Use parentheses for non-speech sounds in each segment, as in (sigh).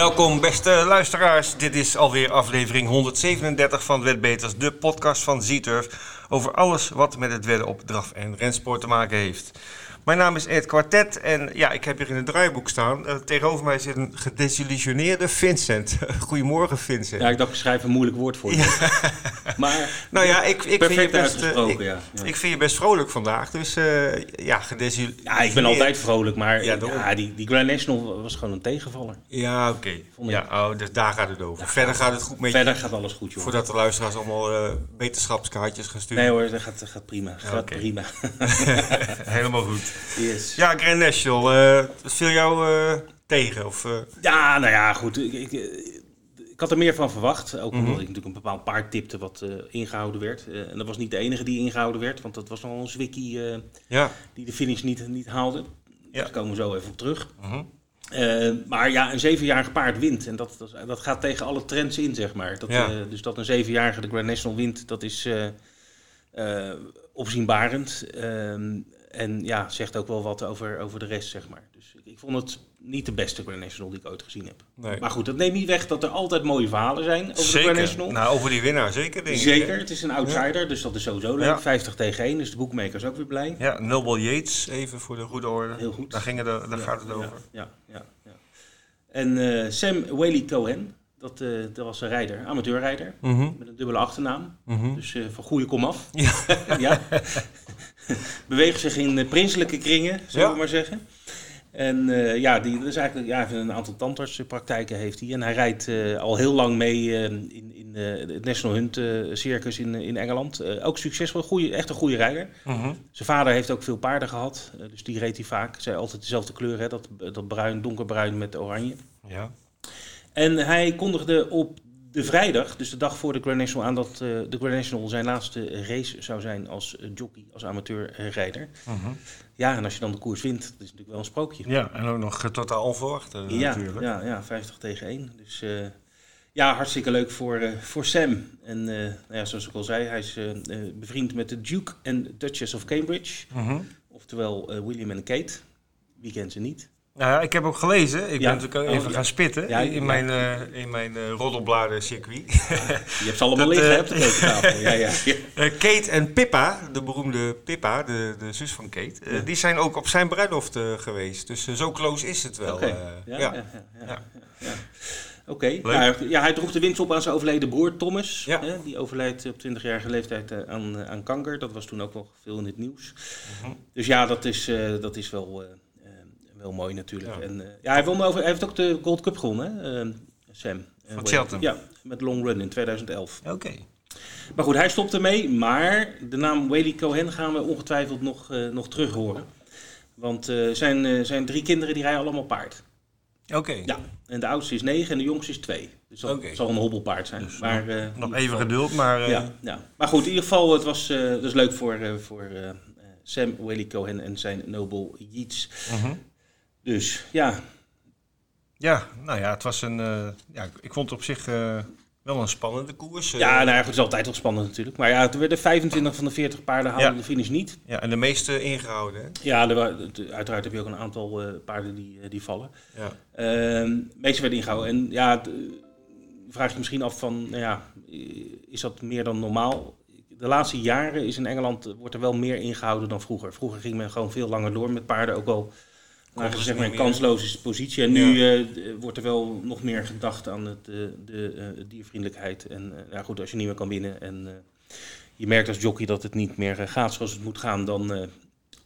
Welkom beste luisteraars. Dit is alweer aflevering 137 van Wetbeters, de podcast van Z-Turf over alles wat met het wedden op draf- en rensport te maken heeft. Mijn naam is Ed Quartet en ja, ik heb hier in het draaiboek staan. Uh, tegenover mij zit een gedesillusioneerde Vincent. (laughs) Goedemorgen Vincent. Ja, ik dacht ik schrijf een moeilijk woord voor je. Ja. (laughs) Maar nou ja, ik, ik, vind je best, uh, ik, ja. Ja. ik, vind je best vrolijk vandaag. Dus uh, ja, gedesillusioneerd. Ja, ik ben altijd vrolijk, maar ja, die, die Grand National was gewoon een tegenvaller. Ja, oké. Okay. Ja, oh, dus daar gaat het over. Verder gaat het goed met Verder gaat alles goed, joh. Voordat de luisteraars allemaal wetenschapskaartjes gaan sturen. Nee hoor, dat gaat, gaat prima. Gaat okay. prima. (laughs) Helemaal goed. Yes. Ja, Grand National. Uh, viel jou uh, tegen? Of, uh... Ja, nou ja, goed. Ik, ik, ik, had er meer van verwacht. Ook omdat mm -hmm. ik natuurlijk een bepaald paard tipte wat ingehouden werd. en dat was niet de enige die ingehouden werd. Want dat was nog een zwikkie ja. die de finish niet, niet haalde. Ja. Daar komen we zo even op terug. Mm -hmm. Uh, maar ja, een zevenjarig paard wint. En dat, dat, dat, gaat tegen alle trends in, zeg maar. Dat, ja. uh, dus dat een zevenjarige de Grand National wint, dat is uh, opzienbarend. En ja, zegt ook wel wat over, over de rest, zeg maar. Dus ik, ik vond het niet de beste Grand National die ik ooit gezien heb. Nee. Maar goed, dat neemt niet weg dat er altijd mooie verhalen zijn over zeker. de National. Nou, over die winnaar zeker, denk Zeker, ik, het is een outsider, ja. dus dat is sowieso leuk. Ja. 50 tegen 1, dus de boekmakers ook weer blij. Ja, Noble Yates, even voor de goede orde. Heel goed. Daar, gingen de, daar ja, gaat het over. Ja, ja, ja. En uh, Sam Whaley Cohen, dat, uh, dat was een rijder, amateurrijder, mm -hmm. met een dubbele achternaam. Mm -hmm. Dus uh, van goede komaf. Ja. (laughs) ja. (laughs) (laughs) Beweegt zich in prinselijke kringen, zullen Ja. we maar zeggen. En uh, ja, die, dat is eigenlijk ja, een aantal tandartspraktijken heeft hij. En hij rijdt uh, al heel lang mee uh, in, in het National Hunt Circus in, in Engeland. ook succesvol, goeie, echt een goede rijder. -hmm. Zijn vader heeft ook veel paarden gehad, dus die reed hij vaak. Zij altijd dezelfde kleur, hè, dat, dat bruin, donkerbruin met oranje. Ja. En hij kondigde op de vrijdag, dus de dag voor de Grand National, aan dat uh, de Grand National zijn laatste race zou zijn als uh, jockey, als amateurrijder. -hmm. Ja, en als je dan de koers wint, dat is natuurlijk wel een sprookje. Ja, en ook nog totaal onverwacht ja, natuurlijk. Ja, ja, 50 tegen 1. Dus ja, hartstikke leuk voor, voor Sam. En nou ja, zoals ik al zei, hij is bevriend met de Duke en Duchess of Cambridge. -hmm. Oftewel William en Kate. Wie kent ze niet? Nou ja, ik heb ook gelezen. Ik Ja. ben natuurlijk even Oh, ja. gaan spitten Ja, in mijn, eh in mijn eh, roddelbladen circuit. Je hebt ze allemaal (laughs) Dat, liggen eh, hè, op de keukentafel. Ja, ja. (laughs) Eh, Kate en Pippa, de beroemde Pippa, de, de zus van Kate, eh, die zijn ook op zijn bruiloft eh, geweest. Dus eh, zo close is het wel. Eh, Ja. Oké, nou, ja, hij droeg de winst op aan zijn overleden broer Thomas. Ja. Hè, die overlijdt op 20-jarige leeftijd eh, aan, eh, aan kanker. Dat was toen ook nog veel in het nieuws. Mhm. Dus ja, dat is, eh, dat is wel, eh, wel mooi natuurlijk. Ja. En, eh, ja, hij, won over, hij heeft ook de Gold Cup gewonnen, hè, eh, Sam. Van Cheltenham. Ja, met Long Run in 2011. Oké. Maar goed, hij stopte mee. Maar de naam Whaley Cohen gaan we ongetwijfeld nog, eh, nog terug horen. Want eh, zijn, zijn drie kinderen die rijden allemaal paard. Oké. Ja, en de oudste is 9 en de jongste is 2. Dus dat zal een hobbelpaard zijn. Dus maar, nog- even geduld, maar... Ja, ja. Maar goed, in ieder geval, het was dus leuk voor, voor Sam Whaley Cohen en zijn Noble Yeats. mhm. Dus ja, Ja, nou ja, het was een... eh, ja, ik vond het op zich eh, wel een spannende koers. eh. ja nou ja, goed, het is altijd wel spannend natuurlijk. Maar ja, er werden 25 van de 40 paarden haalden Ja. de finish niet. Ja, en de meeste ingehouden, hè? Ja, er uiteraard heb je ook een aantal eh, paarden die, eh, die vallen. Ja. Ehm, de meeste werden ingehouden. En ja, d- vraag je misschien af van, nou ja, is dat meer dan normaal? De laatste jaren is in Engeland, eh, wordt er wel meer ingehouden dan vroeger. Vroeger ging men gewoon veel langer door met paarden, ook al ze zeg maar een kansloze positie. En nu eh, wordt er wel nog meer gedacht aan het, eh, de eh, diervriendelijkheid. En ja, goed, als je niet meer kan winnen en je merkt als jockey dat het niet meer gaat zoals het moet gaan, dan,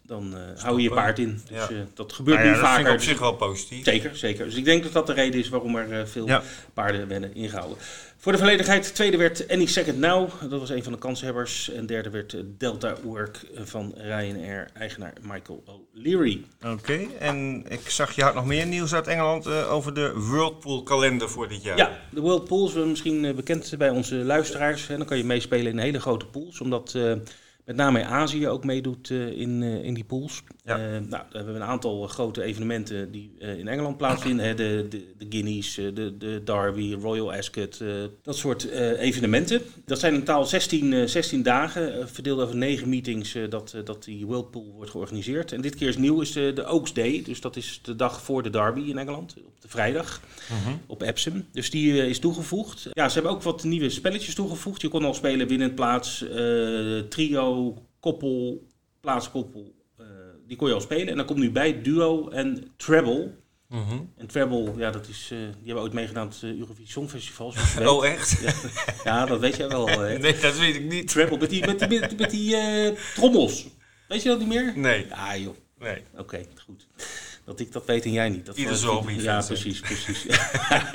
dan hou je je paard in. Dus Ja. dat gebeurt Nou nu dat vaker. ik op zich wel positief. Zeker, zeker. Dus ik denk dat dat de reden is waarom er veel paarden werden ingehouden. Voor de volledigheid, tweede werd Any Second Now. Dat was een van de kanshebbers. En derde werd Delta Work van Ryanair, eigenaar Michael O'Leary. Oké, en ik zag je had nog meer nieuws uit Engeland eh, over de Whirlpool kalender voor dit jaar. Ja, de World Pools, we misschien eh, bekend bij onze luisteraars. En dan kan je meespelen in hele grote pools. Omdat eh, met name Azië ook meedoet uh, in, uh, in die pools. Ja. Uh, nou, we hebben een aantal grote evenementen die in Engeland plaatsvinden. Hè, de, de, de Guineas, de, de Derby, Royal Ascot, dat soort evenementen. Dat zijn in totaal 16, 16 dagen, verdeeld over negen meetings, dat, dat die World Pool wordt georganiseerd. En dit keer is nieuw is de, de Oaks Day, dus dat is de dag voor de Derby in Engeland, op de vrijdag, Mhm. op Epsom. Dus die is toegevoegd. Ja, ze hebben ook wat nieuwe spelletjes toegevoegd. Je kon al spelen winnend plaats, trio, koppel, plaatskoppel. Uh, die kon je al spelen. En dan komt nu bij duo en treble. Mhm. En treble, ja, dat is, uh, die hebben ooit meegedaan aan het uh, Eurovisie Songfestival. (laughs) Oh, echt? Ja, ja, dat weet jij wel. (laughs) Hè? Nee, dat weet ik niet. Treble, met die, met die, met die, met die eh, trommels. Weet je dat niet meer? Nee. Ja, joh. Nee. Oké, goed. Dat ik dat weet en jij niet. Dat Ieder zo op Ja, precies, precies.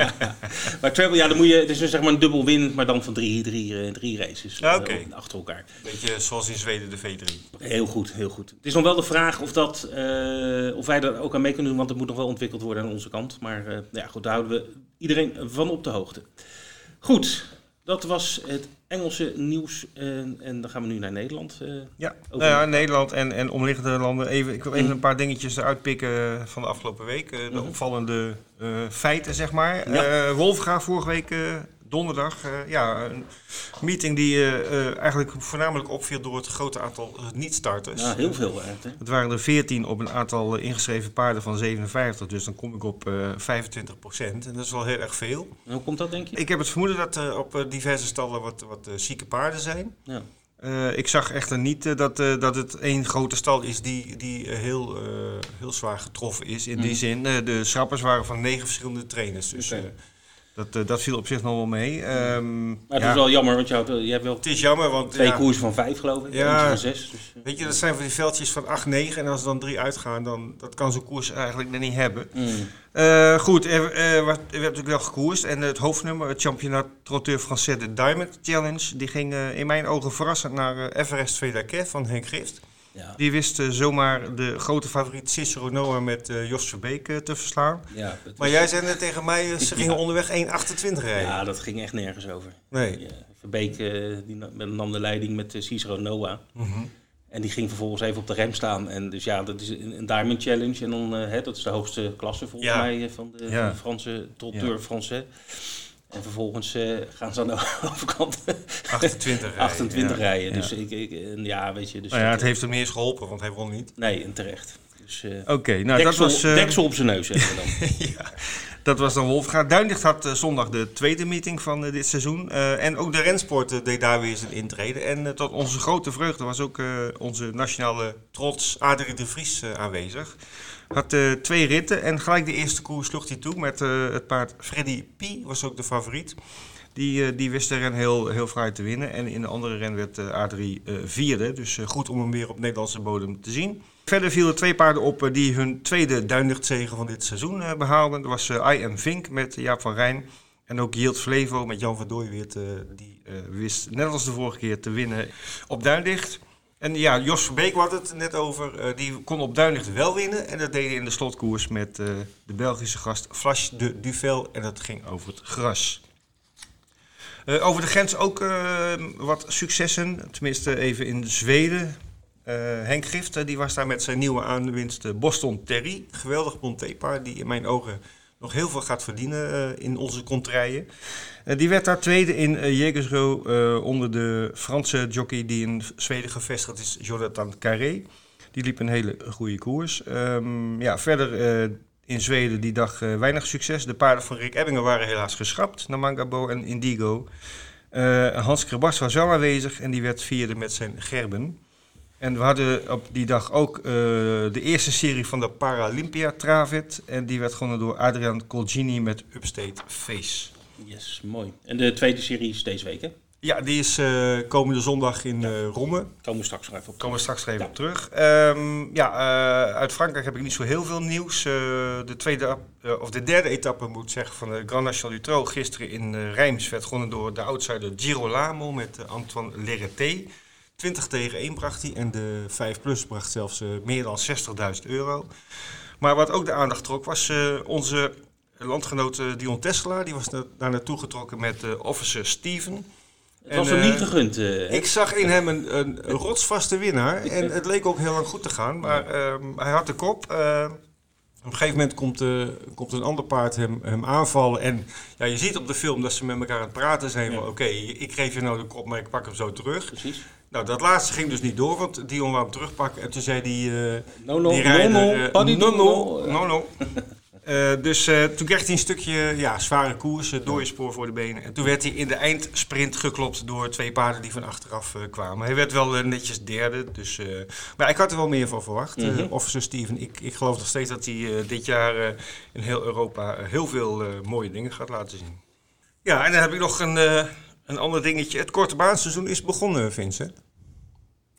(laughs) maar treble, ja, dan moet je, het is dus zeg maar een dubbel win, maar dan van drie, drie, eh, drie races Ja, eh, achter elkaar. Beetje zoals in Zweden de V3. Heel goed, heel goed. Het is nog wel de vraag of, dat, eh, of wij daar ook aan mee kunnen doen, want het moet nog wel ontwikkeld worden aan onze kant. Maar ja, goed, daar houden we iedereen van op de hoogte. Goed, dat was het Engelse nieuws. en en dan gaan we nu naar Nederland. eh. Ja, nou ja, Nederland en, en omliggende landen. Even, ik wil even Mm. een paar dingetjes eruit pikken van de afgelopen week. Eh, de Mhm. opvallende eh, feiten, zeg maar. Ja. Eh, Wolfga vorige week eh, donderdag. eh, ja, een meeting die eh, eh, eigenlijk voornamelijk opviel door het grote aantal niet-starters. ja, heel veel eigenlijk. Hè? Het waren er 14 op een aantal ingeschreven paarden van 57, dus dan kom ik op eh 25 procent. En dat is wel heel erg veel. En hoe komt dat, denk je? Ik heb het vermoeden dat er op diverse stallen wat, wat zieke paarden zijn. Ja. Ik zag echter niet dat, dat het één grote stal is die, die heel, heel zwaar getroffen is. In die Mhm. zin, de schrappers waren van negen verschillende trainers. Dus. Dat, eh, dat viel op zich nog wel mee. Ehm, Maar het ja, is wel jammer, want je, houdt, eh, je hebt wel Het is jammer, want twee ja, koersen van vijf, geloof ik. Ja. Van zes. Dus, eh, weet je, dat zijn van die veldjes van 8, 9. En als er dan drie uitgaan, dan dat kan zo'n koers eigenlijk niet hebben. mm. Goed, er, er, werd, er werd natuurlijk wel gekoerst. En het hoofdnummer, het Championnat Trotteur Français de Diamond Challenge, die ging in mijn ogen verrassend naar eh, Everest van Henk Gift. Ja. Die wist eh, zomaar de grote favoriet Cicero Noah met eh, Jos Verbeek eh, te verslaan. Ja, Maar jij zei net tegen mij, ze gingen onderweg 1,28 rijden. ja, dat ging echt nergens over. Nee. Ja, Verbeek die nam de leiding met Cicero Noah. Mhm. En die ging vervolgens even op de rem staan. En dus ja, dat is een, een Diamond Challenge. En dan, hè, dat is de hoogste klasse volgens mij van de, van de Franse trotteur Français. En vervolgens eh, gaan ze aan de (laughs) overkant 28 (laughs) rijden. 28 ja. rijden. Ja. Dus ik, ja, weet je. Dus Nou ja, het heeft hem niet eens geholpen, want hij won niet. Nee, en terecht. Dus, eh, Oké, nou deksel, dat was... eh, deksel op zijn neus we dan. (laughs) ja, dat was dan Wolfga. Duinlicht had eh, zondag de tweede meeting van eh, dit seizoen. Eh, en ook de rensport eh, deed daar weer zijn intrede. En eh, tot onze grote vreugde was ook eh, onze nationale trots Adrie de Vries eh, aanwezig. Had eh, twee ritten en gelijk de eerste koers sloeg hij toe met eh, het paard Freddy P. Was ook de favoriet. Die, eh, die wist de ren heel, heel fraai te winnen. En in de andere ren werd eh, Adrie eh, vierde. Dus goed om hem weer op Nederlandse bodem te zien. Verder vielen twee paarden op die hun tweede duinlichtzege van dit seizoen eh, behaalden. Dat was I Vink met Jaap van Rijn. En ook Yield Flevo met Jan van Dooiweert. eh die wist net als de vorige keer te winnen op Duinlicht. En ja, Jos Verbeek had het net over. eh, die kon op Duinlicht wel winnen. En dat hij in de slotkoers met eh, de Belgische gast Flash de Duvel. En dat ging over het gras. Eh, over de grens ook wat successen. Tenminste even in Zweden. Henk Gift, die was daar met zijn nieuwe aanwinst Boston Terry. Geweldig Bontepaar die in mijn ogen nog heel veel gaat verdienen eh, in onze kontrijen. Eh, die werd daar tweede in uh, onder de Franse jockey die in Zweden gevestigd is, Jonathan Carré. Die liep een hele goede koers. Ehm, ja, verder in Zweden die dag weinig succes. De paarden van Rick Ebbingen waren helaas geschrapt naar Mangabo en Indigo. Eh, Hans Krabas was wel aanwezig en die werd vierde met zijn Gerben. En we hadden op die dag ook eh, de eerste serie van de Paralympia Travit. En die werd gewonnen door Adrian Colgini met Upstate Face. Yes, mooi. En de tweede serie is deze week, hè? Ja, die is eh, komende zondag in eh Romme. Komen we straks nog even op. Komen we straks even Ja. op terug. Ehm, ja, uit Frankrijk heb ik niet zo heel veel nieuws. De, tweede, of de derde etappe, moet ik zeggen, van de Grand National du Trot gisteren in Rijms werd gewonnen door de outsider Girolamo met Antoine Lerreté. 20 tegen 1 bracht hij en de 5 plus bracht zelfs eh, meer dan 60.000 euro. Maar wat ook de aandacht trok was eh, onze landgenoot eh, Dion Tesla. Die was daar naartoe getrokken met officer Steven. Het was hem niet gegund. eh, Ik zag in hem een, een rotsvaste winnaar. En het leek ook heel lang goed te gaan. Maar ehm, hij had de kop. op een gegeven moment komt, komt een ander paard hem, hem aanvallen. En ja, je ziet op de film dat ze met elkaar aan het praten zijn. Ja. Van oké, ik geef je nou de kop, maar ik pak hem zo terug. Precies. Nou, dat laatste ging dus niet door, want Dion wou hem terugpakken. En toen zei die, eh, No, no, die no, rijder... no, eh, paddy no, no, no. no. Eh, dus toen kreeg hij een stukje ja, zware koers, uh, door je spoor voor de benen. En toen werd hij in de eindsprint geklopt door twee paarden die van achteraf kwamen. Hij werd wel netjes derde, dus, maar ik had er wel meer van verwacht. Mhm. Officer Steven, ik, ik geloof nog steeds dat hij dit jaar in heel Europa heel veel mooie dingen gaat laten zien. Ja, en dan heb ik nog een, een ander dingetje. Het korte baanseizoen is begonnen, Vincent.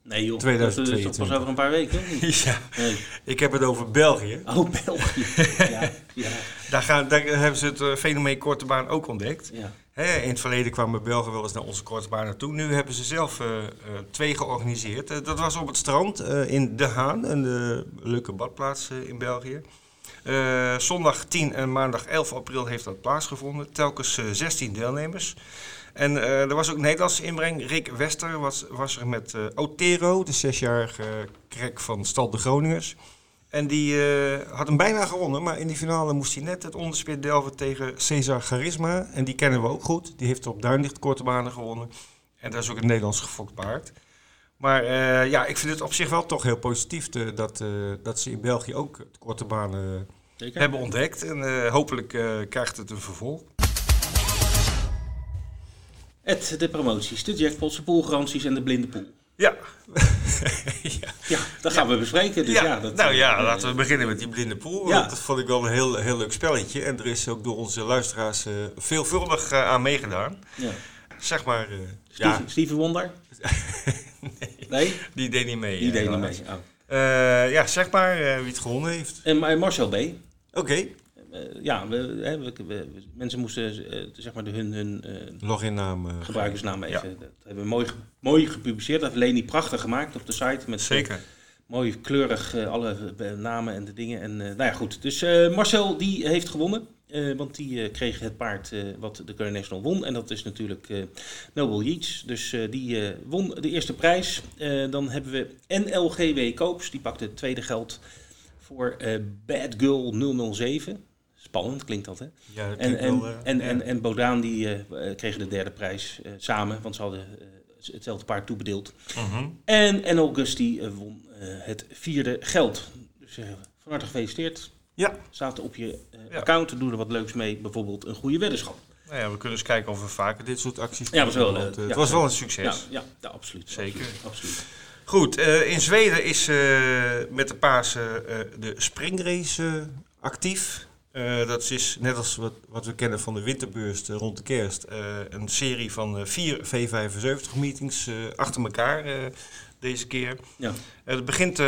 Nee joh, 2022. dat is toch pas over een paar weken? (laughs) ja, Nee. ik heb het over België. Oh, België. ja, ja, (laughs) Daar, gaan, daar hebben ze het eh, fenomeen korte baan ook ontdekt. ja. Hè, in het verleden kwamen Belgen wel eens naar onze korte baan naartoe. Nu hebben ze zelf eh, eh, twee georganiseerd. Dat was op het strand in De Haan, een leuke badplaats in België. Zondag 10 en maandag 11 april heeft dat plaatsgevonden. Telkens eh, 16 deelnemers. En eh, er was ook Nederlandse inbreng. Rick Wester was, was er met eh, Otero, de zesjarige krek van Stal de Groningers. En die eh, had hem bijna gewonnen, maar in die finale moest hij net het onderspit delven tegen Cesar Charisma. En die kennen we ook goed. Die heeft op Duinlicht korte banen gewonnen. En dat is ook een Nederlands gefokt paard. Maar ja, ik vind het op zich wel toch heel positief te- dat, dat ze in België ook korte banen Zeker. hebben ontdekt. En hopelijk krijgt het een vervolg. De promoties, de jackpots, de poolgaranties en de blinde pool. Ja. ja. (laughs) Ja, dat gaan we bespreken. Dus ja, ja, dat, nou ja, eh, laten we beginnen met die blinde pool. Dat vond ik wel een heel, heel leuk spelletje. En er is ook door onze luisteraars eh, veelvuldig eh, aan meegedaan. Ja. Zeg maar, Steven, ja, Steven Wonder? (laughs) nee. die deed niet mee. Die deed niet mee. Oh. Ja, zeg maar wie het gewonnen heeft. En Marcel B. Oké, ja, we, hè, we, we- mensen moesten eh, zeg maar de, hun, hun eh, loginnaam. eh, gebruikersnaam even. Dat hebben we mooi, mooi gepubliceerd. Dat heeft Leni prachtig gemaakt op de site. Met, eh, Zeker. mooi kleurig eh, alle eh, namen en de dingen. En, eh, nou ja, goed. Dus eh, Marcel die heeft gewonnen. eh, want die eh, kreeg het paard eh, wat de Curry National won. En dat is natuurlijk eh Noble Yeats. Dus eh, die eh, won de eerste prijs. Eh, dan hebben we NLGW Koops. Die pakte het tweede geld voor eh, Bad Girl 007. Spannend klinkt dat, hè? Ja, dat En, en, wel, eh, en, ja. en, en Bodaan die eh, eh, kregen de derde prijs eh, samen, want ze hadden eh, hetzelfde paard toebedeeld. Mhm. En En Augusti eh, won eh, het vierde geld. Dus eh, van harte gefeliciteerd. Ja. Staat op je eh, Ja. account, doe er wat leuks mee. Bijvoorbeeld een goede weddenschap. Nou ja, we kunnen eens kijken of we vaker dit soort acties Ja, was wel, doen, eh, want, eh, ja. Het was wel een succes. ja, ja absoluut. Zeker. Absoluut. absoluut. Goed, eh, in Zweden is eh, met de Pasen eh, de springrace eh, actief. Eh, dat is net als wat, wat we kennen van de winterbeurs eh, rond de kerst. eh, een serie van vier V75 meetings eh, achter elkaar deze keer. Ja. Het begint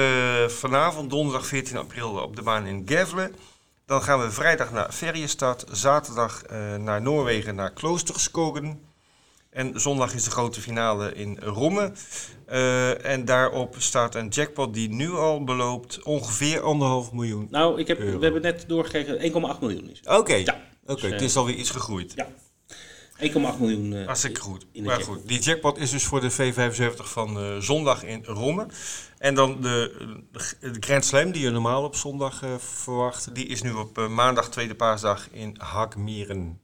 vanavond, donderdag 14 april, op de baan in Gävle. Dan gaan we vrijdag naar Ferjestad, zaterdag naar Noorwegen, naar Kloosterskogen. En zondag is de grote finale in Romme. Eh, en daarop staat een jackpot die nu al beloopt ongeveer anderhalf miljoen. Nou, ik heb, Euro. we hebben net doorgekregen, 1,8 miljoen is het. Oké, Ja. Oké, Dus, het eh, is alweer iets gegroeid. Ja. 1,8 miljoen. eh, Hartstikke goed. Maar jackpot. goed, die jackpot is dus voor de V75 van zondag in Romme. En dan de, de Grand Slam die je normaal op zondag verwacht, die is nu op maandag tweede paasdag in Hakmieren.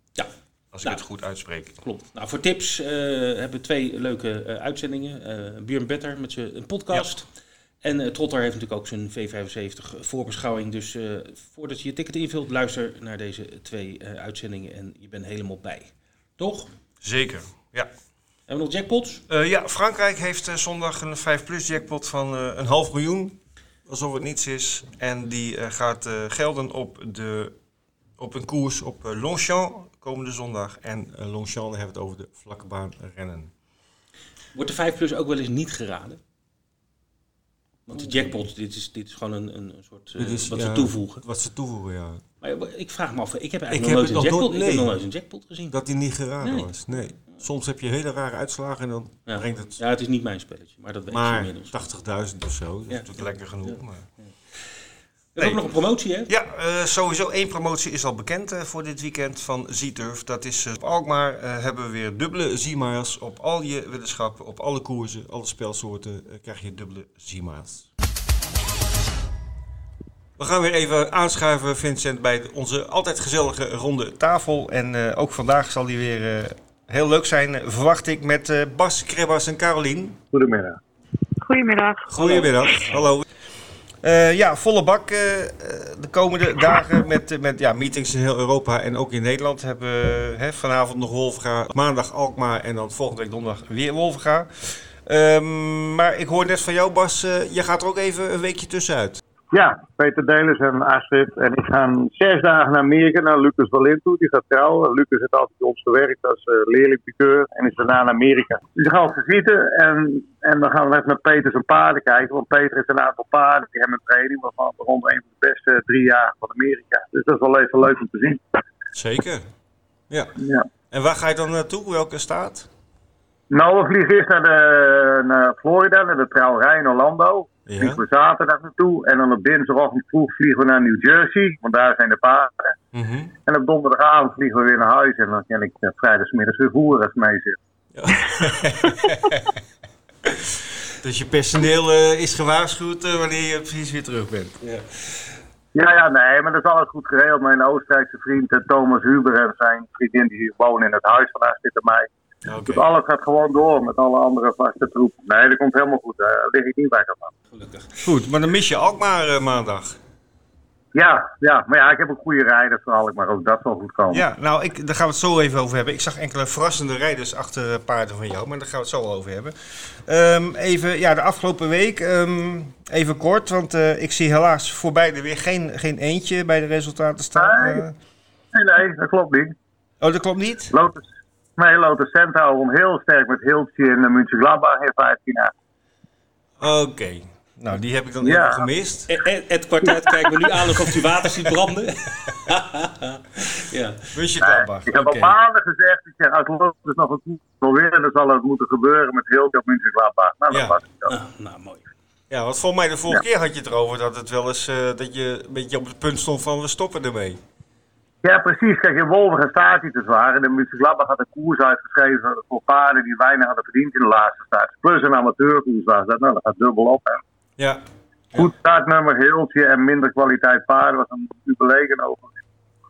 Ja. Als ik Nou. het goed uitspreek. Klopt. Nou, voor tips eh, hebben we twee leuke eh, uitzendingen. Eh Björn Better met zijn een podcast. En eh, Trotter heeft natuurlijk ook zijn V75 voorbeschouwing. Dus voordat je je ticket invult, luister naar deze twee uitzendingen en je bent helemaal bij. Toch? Zeker, ja. Hebben we nog jackpots? Ja, Frankrijk heeft zondag een 5 plus jackpot van een half miljoen. Alsof het niets is. En die gaat gelden op, de, op een koers op eh, Longchamp komende zondag. En eh, Longchamp hebben we het over de vlakke baan rennen. Wordt de 5 plus ook wel eens niet geraden? Want de jackpot, dit is, dit is gewoon een, een soort eh, is, wat ja, ze toevoegen. Wat ze toevoegen, ja. Maar ik vraag me af, ik heb eigenlijk nog nooit een jackpot, nooit- ik heb nee. nog nooit een jackpot gezien. Dat die niet geraden Nee. was, nee. Soms heb je hele rare uitslagen en dan Ja. brengt het Ja, het is niet mijn spelletje, maar dat weet je maar inmiddels. 80.000 of zo. Dat is natuurlijk lekker genoeg. Maar... We We hebben ook nog een promotie, hè? Ja, uh, sowieso één promotie is al bekend uh, voor dit weekend van Z-Turf. Dat is uh, op Alkmaar hebben we weer dubbele Z-miles op al je weddenschappen, op alle koersen, alle spelsoorten krijg je dubbele Z-miles. We gaan weer even aanschuiven, Vincent, bij onze altijd gezellige ronde tafel. En ook vandaag zal die weer heel leuk zijn, verwacht ik, met Bas, Krebas en Carolien. Goedemiddag. Goedemiddag. Goedemiddag, hallo. hallo. Uh, ja, volle bak uh, de komende dagen met, met ja, meetings in heel Europa en ook in Nederland. Hebben we hè, vanavond nog Wolfga, maandag Alkmaar en dan volgende week donderdag weer Wolfga. Um, maar ik hoor net van jou Bas, je gaat er ook even een weekje tussenuit. Ja, Peter Delers en Astrid. En ik ga zes dagen naar Amerika, naar Lucas Valin toe. Die gaat trouwen. Lucas heeft altijd bij ons gewerkt als uh. En is daarna naar Amerika. Dus ik ga ons visiten. En, en dan gaan we even naar Peter zijn paarden kijken. Want Peter heeft een aantal paarden die hebben een training. Waarvan rond een van de beste drie jaar van Amerika. Dus dat is wel even leuk om te zien. Zeker. Ja. ja. En waar ga je dan naartoe? Welke staat? Nou, we vliegen eerst naar, de, naar Florida, naar de trouwerij in Orlando. Ja. Vliegen we zaterdag naartoe. En dan op dinsdagochtend vroeg vliegen we naar New Jersey, want daar zijn de paarden. Mm -hmm. En op donderdagavond vliegen we weer naar huis. En dan kan ik uh, vrijdagmiddags weer voeren als mee zit. Ja. (laughs) dus je personeel uh, is gewaarschuwd uh, wanneer je precies weer terug bent. Ja. Ja, ja, nee, maar dat is alles goed geregeld. Mijn Oostenrijkse vriend Thomas Huber en zijn vriendin die wonen in het huis van daar zitten mij. Okay. Dus alles gaat gewoon door met alle andere vaste troepen. Nee, dat komt helemaal goed. Daar lig ik niet bij van. Gelukkig. Goed, maar dan mis je ook maar uh, maandag. Ja, ja, maar ja, ik heb een goede rijder vooral, maar ook dat zal goed komen. Ja, nou, ik, daar gaan we het zo even over hebben. Ik zag enkele verrassende rijders achter paarden van jou, maar daar gaan we het zo over hebben. Um, even, ja, de afgelopen week, um, even kort, want uh, ik zie helaas voor beide weer geen, geen eentje bij de resultaten staan. Nee, nee, nee, dat klopt niet. Oh, dat klopt niet? Lotus, Nee, Lotus Centaur heel sterk met Hiltje in de München Gladbach in 15 jaar. Oké. Okay. Nou, die heb ik dan ja. even gemist. Het, het kwartet kijkt me nu aan of die water ziet branden. (laughs) ja. München Gladbach. Ik heb okay. al maanden gezegd, ik zeg, als Lotus nog een winnen, dan zal het moeten gebeuren met Hiltje op München Gladbach. Nou, dat ja. was het ah, nou, mooi. Ja, want volgens mij de vorige ja. keer had je het erover dat het wel eens uh, dat je een beetje op het punt stond van we stoppen ermee. Ja, precies. Kijk, in Wolverine staat hij te zwaar. En de Mönchengladbach had een koers uitgeschreven voor paarden die weinig hadden verdiend in de laatste staat. Plus een amateurkoers was dat. Nou, dat gaat dubbel op. Hè. Ja. Goed startnummer, heeltje en minder kwaliteit paarden was een überlegen over.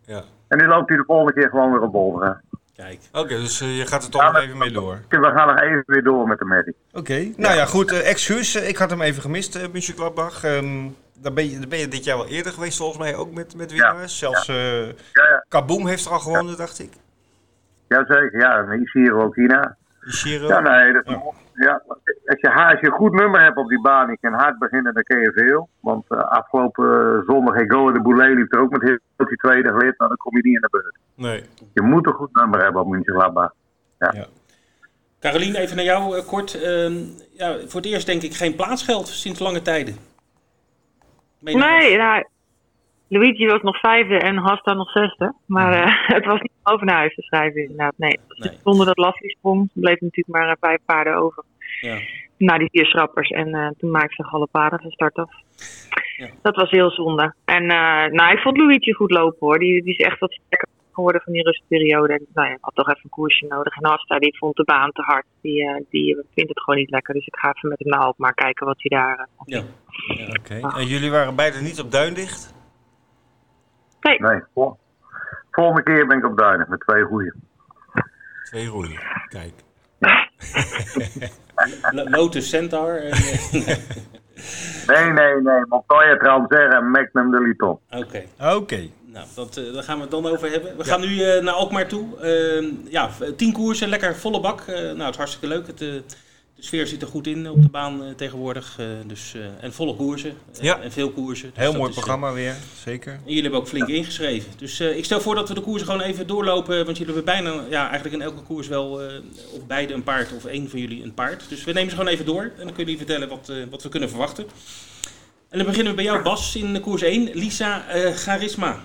Ja. En nu loopt hij de volgende keer gewoon weer op Wolverine. Kijk. Oké, dus uh, je gaat er toch ja, nog even mee door. We gaan nog even weer door met de Maddy. Oké, okay. nou ja, goed. Uh, excuus, ik had hem even gemist, uh, Mönchengladbach. Um, dan ben, je, dan ben je dit jaar wel eerder geweest, volgens mij ook met, met winnaars. Ja, Zelfs ja. Uh, ja, Kaboom heeft er al gewonnen, dacht ik. Jazeker, ja. En Ishiro ook hierna. Ishiro? Ja, nee, dat, ja. Als, je, als je een goed nummer hebt op die baan, je kan hard beginnen, dan kun je veel. Want uh, afgelopen zondag in Go de Boulet liep er ook met heel die tweede gelid, nou dan kom je niet in de beurt. Nee. Je moet een goed nummer hebben op München Ja. ja. Carolien, even naar jou uh, kort. Uh, ja, voor het eerst denk ik geen plaatsgeld sinds lange tijden. Nee, nou, Luigi was nog vijfde en Hasta nog zesde. Maar uh, (laughs) het was niet over naar huis te schrijven inderdaad. Nee, nee. zonder dat Lassie sprong bleef natuurlijk maar vijf paarden over. Ja. Na die vier schrappers. En uh, toen maakte ze alle paarden van start af. Ja. Dat was heel zonde. En uh, nou, ik vond Luigi goed lopen hoor. Die, die is echt wat sterker geworden van die rustperiode. En nou ja, had toch even een koersje nodig. En Hasta die vond de baan te hard. Die, die vindt het gewoon niet lekker. Dus ik ga even met hem naar maar kijken wat hij daar... ja. Ja, Oké. Okay. En jullie waren beide niet op Duindicht? Nee. Nee. Volgende keer ben ik op Duinen met twee goeie. Twee goeie, kijk. (laughs) Lotus Centaur. (laughs) nee, nee, nee. Montoya Transer en Magnum de Liton. Oké. Oké. Nou, dat, uh, daar gaan we het dan over hebben. We ja. gaan nu uh, naar Alkmaar toe. Uh, ja, tien koersen, lekker volle bak. nou, het is hartstikke leuk. Het, de sfeer zit er goed in op de baan uh, tegenwoordig. Uh, dus, uh, en volle koersen. Ja. En veel koersen. Dus Heel mooi programma weer, zeker. En jullie hebben ook flink ingeschreven. Dus ik stel voor dat we de koersen gewoon even doorlopen. Want jullie hebben bijna, ja, eigenlijk in elke koers wel of beide een paard of één van jullie een paard. Dus we nemen ze gewoon even door. En dan kunnen jullie vertellen wat, wat we kunnen verwachten. En dan beginnen we bij jou, Bas, in de koers 1. Lisa Charisma.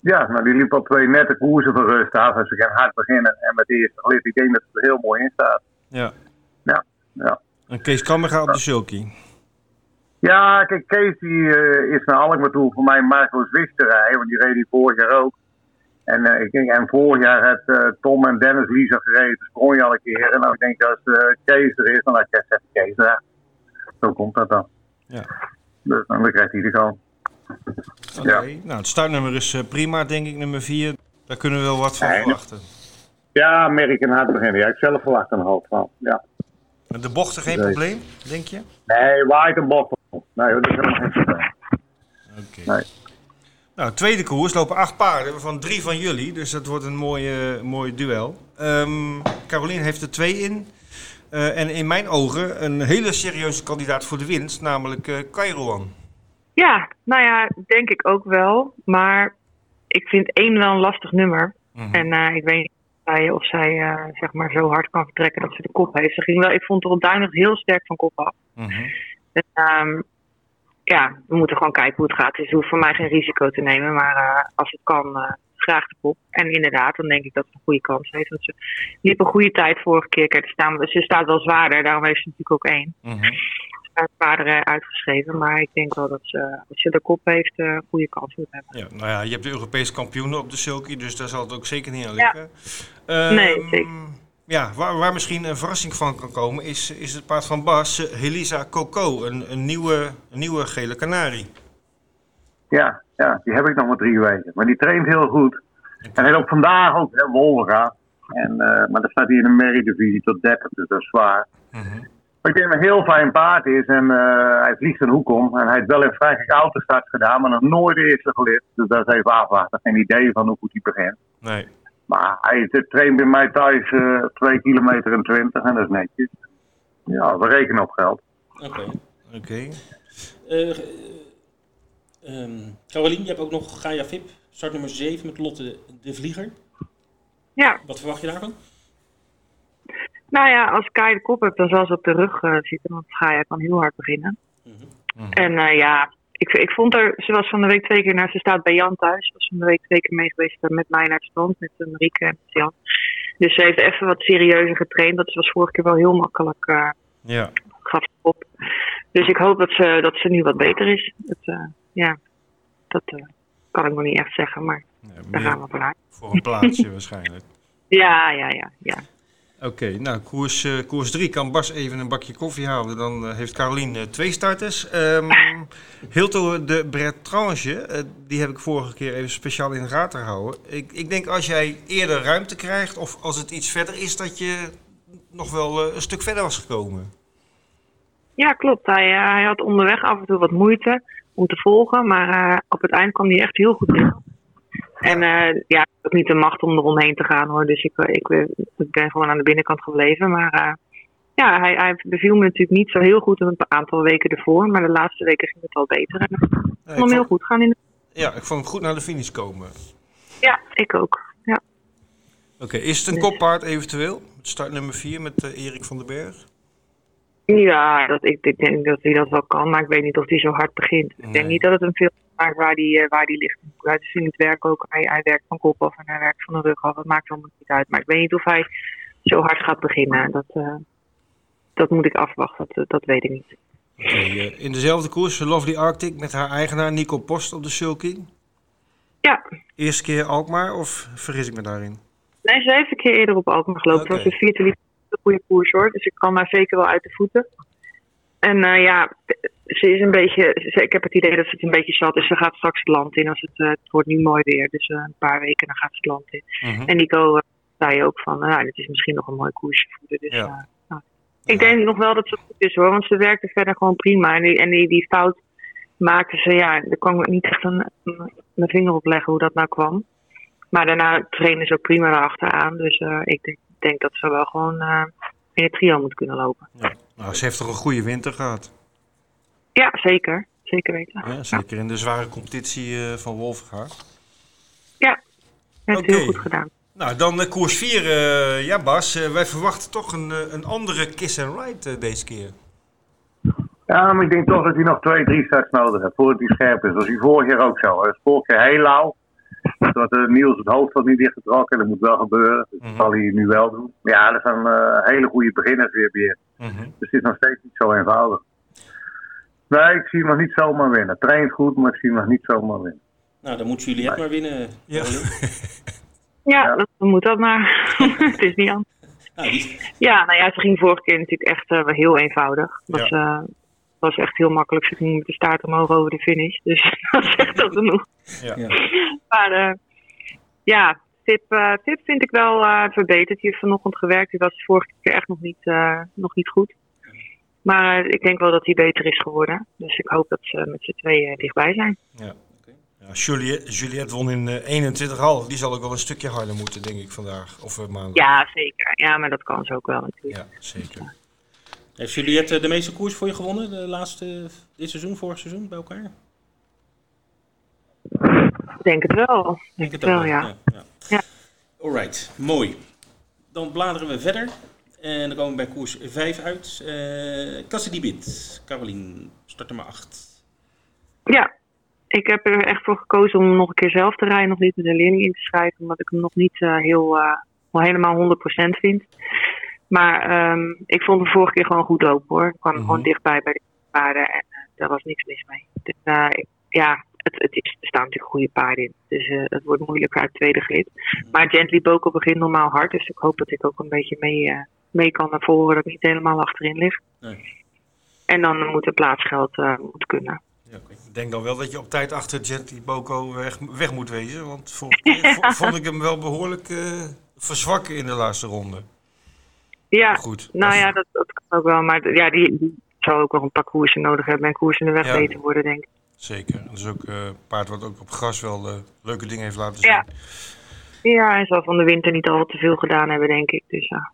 Ja, nou die liep al twee nette koersen van rust af. Dus we gaan hard beginnen. En met de eerste gelid, ik denk dat het er heel mooi in staat. Ja. Ja. En Kees Kammer gaat op de sulky. Ja, kijk, Kees die, uh, is naar Alkmaar toe voor mij Marco's Wisterij, want die reed die vorig jaar ook. En, uh, ik denk, en vorig jaar heeft uh, Tom en Dennis Lisa gereden, dus je al een keer. En dan ik denk als Kees er is, dan laat Kees even Kees daar. Zo komt dat dan. Ja. Dus dan krijgt hij de kans. Oké, okay. ja. nou het startnummer is prima, denk ik, nummer 4. Daar kunnen we wel wat van verwachten. Ja, merk een hard beginnen. Ja, ik zelf verwacht een half van. Ja. Met de bochten geen probleem, denk je? Nee, waait een bocht Nee, dat is helemaal geen probleem. Oké. Nee. Nou, tweede koers lopen acht paarden, waarvan drie van jullie. Dus dat wordt een mooie, mooi duel. Um, Caroline heeft er twee in. Uh, en in mijn ogen een hele serieuze kandidaat voor de winst, namelijk uh, Kairouan. Ja, nou ja, denk ik ook wel. Maar ik vind één wel een lastig nummer. Mm -hmm. En uh, ik weet niet of zij uh, zeg maar zo hard kan vertrekken dat ze de kop heeft. Ze ging wel, ik vond er op duinig heel sterk van kop af. Mm -hmm. dus, um, ja, we moeten gewoon kijken hoe het gaat. Dus hoeft voor mij geen risico te nemen. Maar uh, als het kan, uh, graag de kop. En inderdaad, dan denk ik dat ze een goede kans heeft. Want ze liep een goede tijd vorige keer. Kijk, staan, ze staat wel zwaarder, daarom heeft ze natuurlijk ook één. Mm -hmm zwaardere uitgeschreven. Maar ik denk wel dat ze, als je de kop heeft, een goede kans moet hebben. Ja, nou ja, je hebt de Europese kampioenen op de sulky, dus daar zal het ook zeker niet aan liggen. Ja. nee, um, zeker. Ja, waar, waar, misschien een verrassing van kan komen, is, is het paard van Bas, Helisa Coco, een, een, nieuwe, een nieuwe gele kanarie. Ja, ja, die heb ik nog maar drie weken. Maar die traint heel goed. En hij loopt vandaag ook, hè, Wolga. En, uh, maar dan staat hij in een merrie-divisie tot 30, dus dat is zwaar. Uh -huh. Maar ik denk dat een heel fijn paard is en uh, hij vliegt een hoek om. En hij heeft wel in vrij autostart gedaan, maar nog nooit de eerste gelicht. Dus dat is even afwachten. Geen idee van hoe goed hij begint. Nee. Maar hij traint bij mij thuis uh, 2 kilometer en 20 en dat is netjes. Ja, we rekenen op geld. Oké. Okay. Oké. Okay. Uh, um, Caroline, je hebt ook nog Gaia Vip, start nummer 7 met Lotte de Vlieger. Ja. Wat verwacht je daarvan? Nou ja, als Kai de kop hebt, dan zal ze op de rug uh, zitten. Want Gaia kan heel hard beginnen. Mm -hmm. En uh, ja, ik, ik vond er... Ze was van de week twee keer naar... Ze staat bij Jan thuis. Ze was van de week twee keer mee geweest met mij naar het strand. Met Marieke en met Jan. Dus ze heeft even wat serieuzer getraind. Dat was vorige keer wel heel makkelijk. Uh, ja. Gaf op. Dus ik hoop dat ze, dat ze nu wat beter is. Dat, ja, dat kan ik nog niet echt zeggen. Maar ja, daar gaan we vanuit. Voor een plaatsje (laughs) waarschijnlijk. Ja, ja, ja, ja. Oké, okay, nou, koers, uh, koers 3 kan Bas even een bakje koffie houden. Dan uh, heeft Caroline uh, twee starters. (laughs) Um, Hilto de Bretrange, die heb ik vorige keer even speciaal in de gaten gehouden. Ik, ik denk als jij eerder ruimte krijgt of als het iets verder is, dat je nog wel een stuk verder was gekomen. Ja, klopt. Hij, hij had onderweg af en toe wat moeite om te volgen, maar op het eind kwam hij echt heel goed in. En uh, ja, ik heb ook niet de macht om eromheen te gaan hoor. Dus ik, ik, ik ben gewoon aan de binnenkant gebleven. Maar uh, ja, hij, hij beviel me natuurlijk niet zo heel goed een aantal weken ervoor. Maar de laatste weken ging het wel beter. En ik vond hem vond... heel goed gaan in de... Ja, ik vond hem goed naar de finish komen. Ja, ik ook. Ja. Oké, okay, is het een koppaard eventueel? Start nummer 4 met uh, Erik van den Berg? Ja, dat, ik, ik, denk dat hij dat wel kan, maar ik weet niet of hij zo hard begint. Nee. Ik denk niet dat het een film maakt waar die, uh, waar die ligt. Hij is in het werk ook. Hij, hij werkt van kop af en hij werkt van de rug af. Dat maakt allemaal niet uit. Maar ik weet niet of hij zo hard gaat beginnen. Dat, uh, dat moet ik afwachten. Dat, dat weet ik niet. Okay, in dezelfde koers, Lovely Arctic met haar eigenaar Nico Post op de sulky. Ja. Eerste keer Alkmaar of vergis ik me daarin? Nee, ze heeft een keer eerder op Alkmaar gelopen. Okay. Dat was een vierde een goede koers hoor. Dus ik kan haar zeker wel uit de voeten. En uh, ja, ze is een beetje. Ze, ik heb het idee dat ze het een beetje zat is. Ze gaat straks het land in. Als het, uh, het wordt nu mooi weer. Dus uh, een paar weken dan gaat ze het land in. -huh. En Nico zei ook van. Nou, dit is misschien nog een mooi koersje voeden. Dus ja. nou, ik denk nog wel dat ze goed is hoor. Want ze werkte verder gewoon prima. En die, en die, die fout maakte ze. Ja, daar kan ik niet echt een, mijn vinger op leggen hoe dat nou kwam. Maar daarna trainen ze ook prima erachteraan. Dus ik denk denk dat ze wel gewoon uh, in het trio moet kunnen lopen. Ja. Nou, ze heeft toch een goede winter gehad? Ja, zeker. Zeker weten. Ja, zeker in de zware competitie uh, van Wolfgaard. Ja, heeft okay. heel goed gedaan. Nou, dan uh, koers 4. Uh, ja, Bas, wij verwachten toch een, een andere kiss and ride deze keer. Ja, maar ik denk toch dat hij nog twee, drie starts nodig heeft voordat hij scherp is. Dat was hij vorig jaar ook zo. Hij vorig jaar heel lauw. Dat uh, Niels het hoofd was niet dichtgetrokken. Dat moet wel gebeuren. Dus dat mm -hmm. zal hij nu wel doen. Maar ja, dat is een uh, hele goede beginners weer weer. Mm -hmm. Dus het is nog steeds niet zo eenvoudig. Nee, ik zie hem nog niet zomaar winnen. Traint goed, maar ik zie hem nog niet zomaar winnen. Nou, dan moet jullie het maar winnen. Ja, (laughs) ja, Dat, moet dat maar. (laughs) het is niet aan. Nou, Ja, nou ja, ze ging vorige keer natuurlijk echt uh, heel eenvoudig. Ja. uh, was echt heel makkelijk. Ze ging met de staart omhoog over de finish. Dus (laughs) dat is echt al genoeg. Ja. Maar uh, ja, Tip, Tip vind ik wel verbeterd. Die heeft vanochtend gewerkt. Die was vorige keer echt nog niet, nog niet goed. Maar ik denk wel dat hij beter is geworden. Dus ik hoop dat ze met z'n tweeën dichtbij zijn. Ja. Ja, Juliette, Juliette won in uh, 21,5. Die zal ook wel een stukje harder moeten, denk ik, vandaag. Of uh, maandag. Ja, zeker. Ja, maar dat kan ze ook wel natuurlijk. Ja, zeker. Heeft Juliette de meeste koers voor je gewonnen? De laatste, dit seizoen, vorig seizoen, bij elkaar? Ik denk het wel. Denk, het wel, ja. ja, ja. ja. Alright, mooi. Dan bladeren we verder. En dan komen we bij koers 5 uit. Uh, Cassidy Bit. Carolien, start er maar 8. Ja, ik heb er echt voor gekozen om nog een keer zelf te rijden. Nog niet met een leerling in te schrijven. Omdat ik hem nog niet uh, heel, uh, helemaal 100% vind. Maar um, ik vond de vorige keer gewoon goed open hoor. Ik kwam mm -hmm. gewoon dichtbij bij de paarden. En uh, daar was niks mis mee. Dus, ja, het, het is, er staan natuurlijk goede paarden in. Dus het wordt moeilijker uit tweede grid. Maar Gently Boko begint normaal hard. Dus ik hoop dat ik ook een beetje mee mee kan naar voren, dat ik niet helemaal achterin lig. Nee. En dan moet het plaatsgeld moet kunnen. Ja. Ik denk dan wel dat je op tijd achter Gently Boko weg, weg moet wezen. Want vorige keer (laughs) vond ik hem wel behoorlijk verzwakken in de laatste ronde. Ja, goed. nou ja, dat, dat, kan ook wel. Maar ja, die, die zou ook wel een paar koersen nodig hebben. En koersen in de weg ja. beter worden, denk ik. Zeker. Dat is ook een uh, paard wat ook op gras wel uh, leuke dingen heeft laten zien. Ja. ja, hij zal van de winter niet al te veel gedaan hebben, denk ik. Dus ja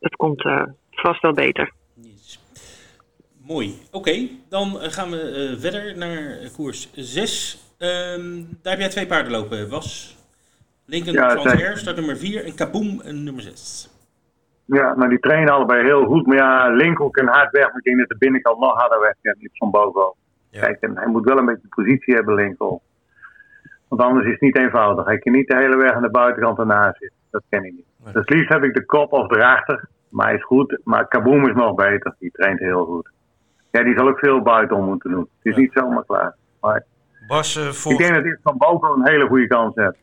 het komt uh, vast wel beter. Yes. Mooi. Oké, dan gaan we uh, verder naar koers 6. Um, daar heb jij twee paarden lopen, Was. Lincoln ja, start nummer 4 en Kaboom nummer 6. Ja, maar die trainen allebei heel goed. Maar ja, Lincoln kan hard weg. Maar ik denk dat de binnenkant nog harder weg kan. Niet van boven. Ja. Kijk, en hij moet wel een beetje positie hebben, Lincoln. Want anders is het niet eenvoudig. Hij kan niet de hele weg aan de buitenkant ernaast zitten. Dat ken ik niet. Nee. Dus liefst heb ik de kop of erachter. Maar hij is goed. Maar Kaboom is nog beter. Die traint heel goed. Ja, die zal ook veel buitenom moeten doen. Het is ja. niet zomaar klaar. Maar Bas, uh, voor... Ik denk dat hij van boven een hele goede kans heeft.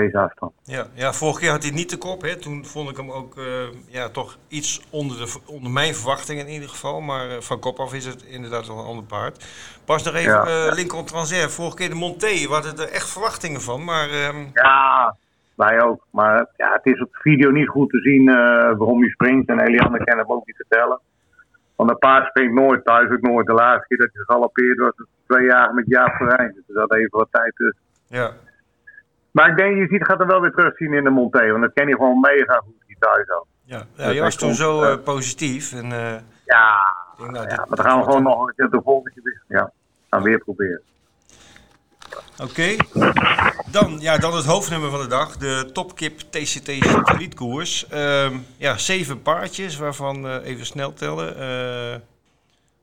Deze afstand. Ja, ja, vorige keer had hij niet de kop. Hè. Toen vond ik hem ook uh, ja, toch iets onder, de, onder mijn verwachtingen in ieder geval. Maar uh, van kop af is het inderdaad wel een ander paard. Pas nog even ja, uh, Lincoln Transair. Vorige keer de Monté. We hadden er echt verwachtingen van. Maar, um... Ja, wij ook. Maar ja, het is op de video niet goed te zien waarom hij springt. En Eliane kan hem ook niet vertellen. Want een paard springt nooit thuis, ook nooit. De laatste keer dat hij gegalopeerd was, was twee jaar met Jaap Verijn. Dus er zat even wat tijd tussen. Ja. Maar ik denk, je ziet, gaat er wel weer terugzien in de Monté. Want dat ken je gewoon mega goed, die thuis ook. Ja, ja je was toen zo uh, positief. En, uh, ja, denk, nou, ja, maar dan gaan we gewoon nog een keer de volgende keer Ja, gaan we weer proberen. Oké. Okay. Dan, ja, dan het hoofdnummer van de dag. De Topkip TCT satellietkoers. Uh, ja, zeven paardjes, waarvan uh, even snel tellen. Uh,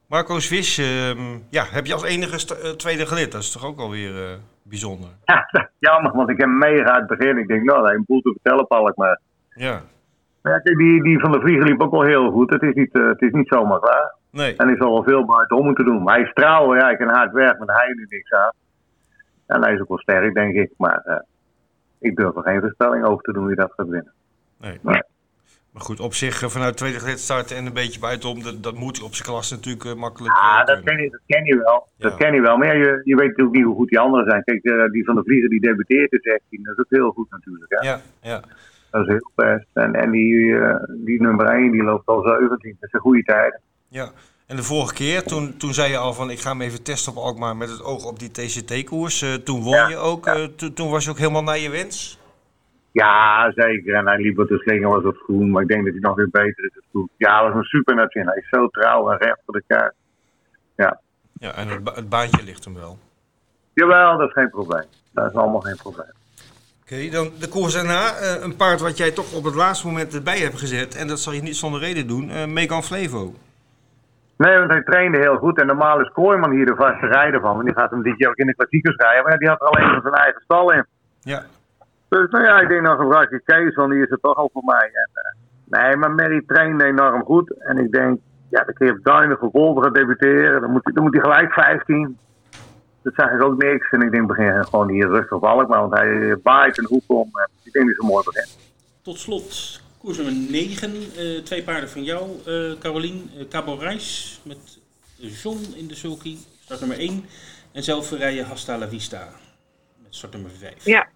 Marco Swiss, uh, ja, heb je als enige tweede gelid. Dat is toch ook alweer bijzonder. Ja, (laughs) jammer, want ik heb mega uit het begin. Ik denk, nou, een boel te vertellen, Palk, maar... Ja. Maar ja, die, die van de Vlieger liep ook wel heel goed. Het is niet, het is niet zomaar klaar. Nee. En hij zal wel veel buitenom moeten doen. Maar hij is trouw, ja, ik kan hard werken, maar hij nu niks aan. En hij is ook wel sterk, denk ik. Maar uh, ik durf er geen voorspelling over te doen wie dat gaat winnen. Nee. Maar, maar goed, op zich vanuit tweede gelid starten en een beetje buitenom, dat, dat moet op zijn klas natuurlijk uh, makkelijk. Ja, uh, dat, ken je, dat ken je wel. Ja. Dat ken je wel. Maar je, je weet natuurlijk niet hoe goed die anderen zijn. Kijk, die van de Vlieger die debuteert is 16, dat is ook heel goed natuurlijk. Hè? Ja, ja. Dat is heel best. En, en die, die nummer 1 die loopt al 17, dat is een goede tijd. Ja, en de vorige keer, toen, toen zei je al van ik ga hem even testen op Alkmaar met het oog op die TCT-koers. Uh, toen won ja, je ook, ja. uh, toen was je ook helemaal naar je wens? Ja, zeker. En hij liep wat de slinger was op groen, maar ik denk dat hij nog weer beter is. Goed. Ja, dat was een super natin. Hij is zo trouw en recht voor de kaart. Ja. Ja, en het, ba het baantje ligt hem wel. Jawel, dat is geen probleem. Dat is allemaal geen probleem. Oké, okay, dan de koers daarna. Uh, een paard wat jij toch op het laatste moment erbij hebt gezet. En dat zal je niet zonder reden doen. Uh, Megan Flevo. Nee, want hij trainde heel goed. En normaal is Kooiman hier de vaste rijder van. Want die gaat hem dit jaar ook in de klassiekers rijden. Maar die had er alleen van zijn eigen stal in. Ja. Dus nou ja, ik denk nog een vraagje Kees, want die is er toch al voor mij. En, uh, nee, maar Mary trainde enorm goed. En ik denk, ja, dan kun je op Duinen voor gaan debuteren. Dan moet, hij, dan moet hij gelijk 15. Dat zeg ik ook niks. En ik denk, begin gewoon hier rustig op maar Want hij baait een hoek om. En ik denk dat hij zo mooi begint. Tot slot, koers nummer 9. Uh, twee paarden van jou, uh, Carolien. Uh, Cabo Reis met John in de sulky. Start nummer 1. En zelf rijden Hasta la Vista. Met start nummer 5. Ja.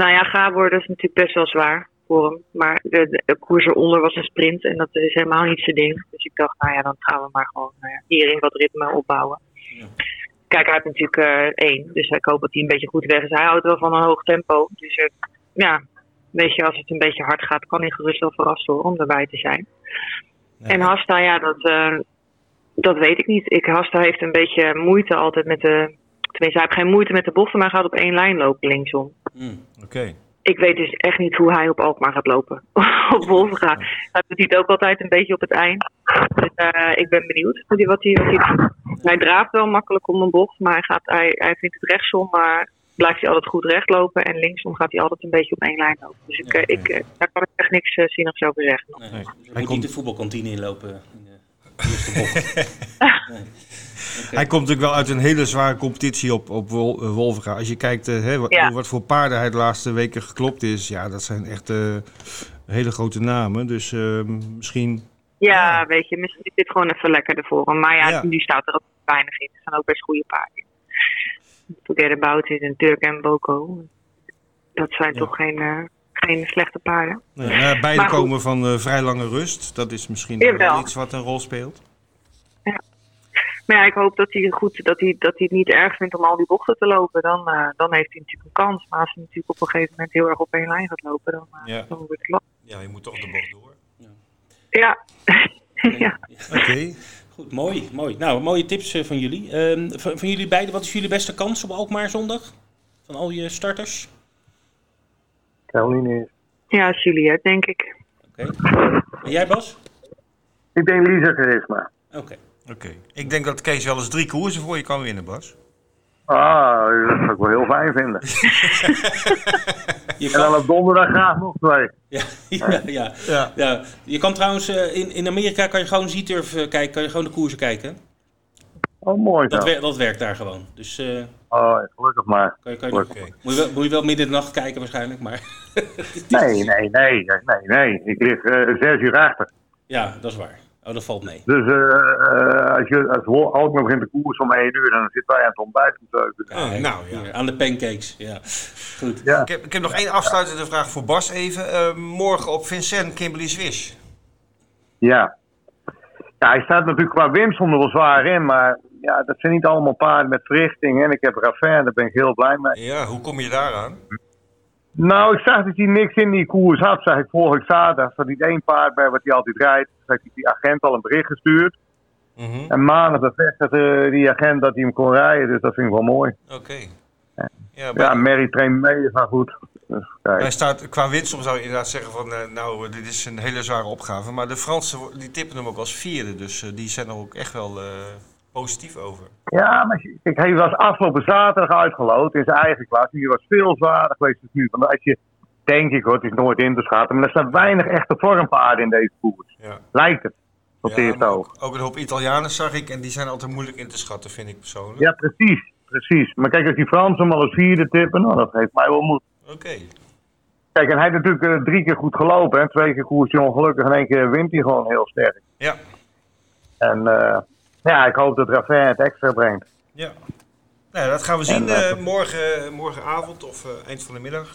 Nou ja, Gabor, dat is natuurlijk best wel zwaar voor hem. Maar de, de, koers eronder was een sprint en dat is helemaal niet zijn ding. Dus ik dacht, nou ja, dan gaan we maar gewoon uh, hierin wat ritme opbouwen. Ja. Kijk, hij heeft natuurlijk uh, één, dus ik hoop dat hij een beetje goed weg is. Hij houdt wel van een hoog tempo. Dus uh, ja, weet je, als het een beetje hard gaat, kan hij gerust wel verrast worden om erbij te zijn. En Hasta, ja, dat, dat weet ik niet. Ik, Hasta heeft een beetje moeite altijd met de. Tenminste, hij heeft geen moeite met de bochten, maar hij gaat op één lijn lopen linksom. Mm, Oké ik weet dus echt niet hoe hij op Alkmaar gaat lopen. (laughs) op Wolvenga. Hij doet het ook altijd een beetje op het eind. Dus uh, ik ben benieuwd wat hij, wat hij, wat hij doet. Hij draaft wel makkelijk om een bocht, maar hij, gaat, hij, hij vindt het rechtsom, maar blijft hij altijd goed recht lopen. En linksom gaat hij altijd een beetje op één lijn lopen. Dus ik, ja, eh, ik, eh, daar kan ik echt niks uh, zinnigs over zeggen. Nee, nee. Hij komt niet de voetbalkantine inlopen. Hij komt natuurlijk wel uit een hele zware competitie op, op Wolverga. Als je kijkt uh, wat, wat, voor paarden hij de laatste weken geklopt is, ja, dat zijn echt uh, hele grote namen. Dus uh, misschien. Ja, ja, weet je, misschien is dit gewoon even lekkerder voor hem. Maar ja, ja. nu staat er ook weinig in. Er zijn ook best goede paarden. Together Bout is een Turk en Boko. Dat zijn toch geen, geen slechte paarden. Nee, beide komen van vrij lange rust. Dat is misschien wel iets wat een rol speelt. Ja. Maar ja, ik hoop dat hij, goed, dat hij, dat hij het niet erg vindt om al die bochten te lopen. Dan, uh, dan heeft hij natuurlijk een kans. Maar als hij natuurlijk op een gegeven moment heel erg op één lijn gaat lopen, dan, uh, ja. dan wordt het lastig. Ja, je moet toch de bocht door. Ja. Ja. (laughs) ja. Oké. Okay. Goed, mooi, mooi. Nou, mooie tips van jullie. Ehm, van, van, jullie beiden, wat is jullie beste kans op Alkmaar zondag? Van al je starters? Caroline is. Ja, Juliette, denk ik. Oké. Okay. En jij, Bas? Ik denk Lisa Charisma. Oké. Oké. Ik denk dat Kees wel eens drie koersen voor je kan winnen, Bas. Ah, dat zou ik wel heel fijn vinden. (laughs) je kan... En dan op donderdag graag nog twee. Ja, (laughs) ja, ja, ja. ja. Je kan trouwens, uh, in, in Amerika kan je gewoon Z-Turf uh, kijken, kan je gewoon de koersen kijken. Oh, mooi dat, wer dat werkt daar gewoon. Dus, uh, oh, gelukkig maar. Kan je, kan je okay. moet, je wel, moet je wel midden in de nacht kijken waarschijnlijk, maar... (laughs) nee, nee, nee, nee, nee. Ik lig zes uur achter. Ja, dat is waar. Oh, dat valt mee. Dus uh, als je als Alkmaar begint de koers om 1 uur, dan zitten wij aan het ontbijt. Oh, nou, ja. Aan de pancakes, ja. Goed. Ja. Ik, heb, ik heb nog één afsluitende vraag voor Bas even. Uh, morgen op Vincent Kimberly Swish. Ja. Ja, hij staat natuurlijk qua winst wel zwaar in, maar ja, dat zijn niet allemaal paarden met verrichting. En ik heb Raffin, daar ben ik heel blij mee. Ja, hoe kom je daaraan? Nou, ik zag dat hij niks in die koers had, zag ik vorige zaterdag. Er niet één paard bij wat hij altijd rijdt. Toen heeft die agent al een bericht gestuurd. Mm -hmm. En maandag bevestigde die agent dat hij hem kon rijden, dus dat vind ik wel mooi. Oké. Okay. Ja, ja, ja Mary traint mee, is goed. Dus, hij staat, qua winst zou je inderdaad zeggen van, uh, nou, dit is een hele zware opgave. Maar de Fransen die tippen hem ook als vierde, dus uh, die zijn er ook echt wel... Uh, positief over. Ja, maar kijk, hij was afgelopen zaterdag uitgeloot in zijn eigen klas. Die was veel zwaarder geweest dan nu. Want als je, denk ik hoor, het is nooit in te schatten. Maar er staan weinig echte vormpaarden in deze koers. Ja. Lijkt het. Op ja, oog. Ook een hoop Italianen zag ik. En die zijn altijd moeilijk in te schatten, vind ik persoonlijk. Ja, precies. Precies. Maar kijk, als die Fransen al eens vierde tippen, nou, dat geeft mij wel moed. Oké. Kijk, en hij heeft natuurlijk uh, drie keer goed gelopen. Hè. Twee keer koers hij ongelukkig en één keer wint hij gewoon heel sterk. Ja. En uh, ja, ik hoop dat Raffin het extra brengt. Ja. Nou, dat gaan we zien uh, morgen, morgenavond of uh, eind van de middag.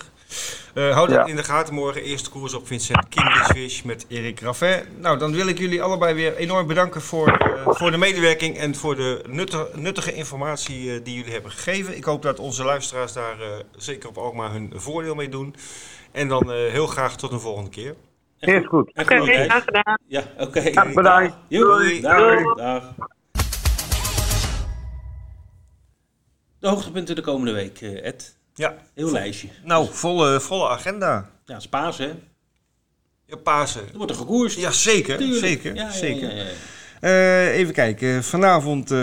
Uh, houd ja. in de gaten morgen. Eerste koers op Vincent Kinderswish met Erik Raffin. Nou, dan wil ik jullie allebei weer enorm bedanken voor, voor de medewerking en voor de nuttige, nuttige informatie die jullie hebben gegeven. Ik hoop dat onze luisteraars daar zeker op ook maar hun voordeel mee doen. En dan heel graag tot een volgende keer. Is goed. Oké, okay, graag gedaan. Ja, oké. Okay. Ja, bedankt. Doei. Dag. De hoogtepunten de komende week, uh, Ed. Ja. Heel lijstje. Nou, volle, volle agenda. Ja, het is Pasen, hè? Ja, Pasen. Er wordt er gekoerst. Ja, zeker. Tuurlijk. Zeker, ja, zeker. Ja, uh, even kijken. Vanavond uh,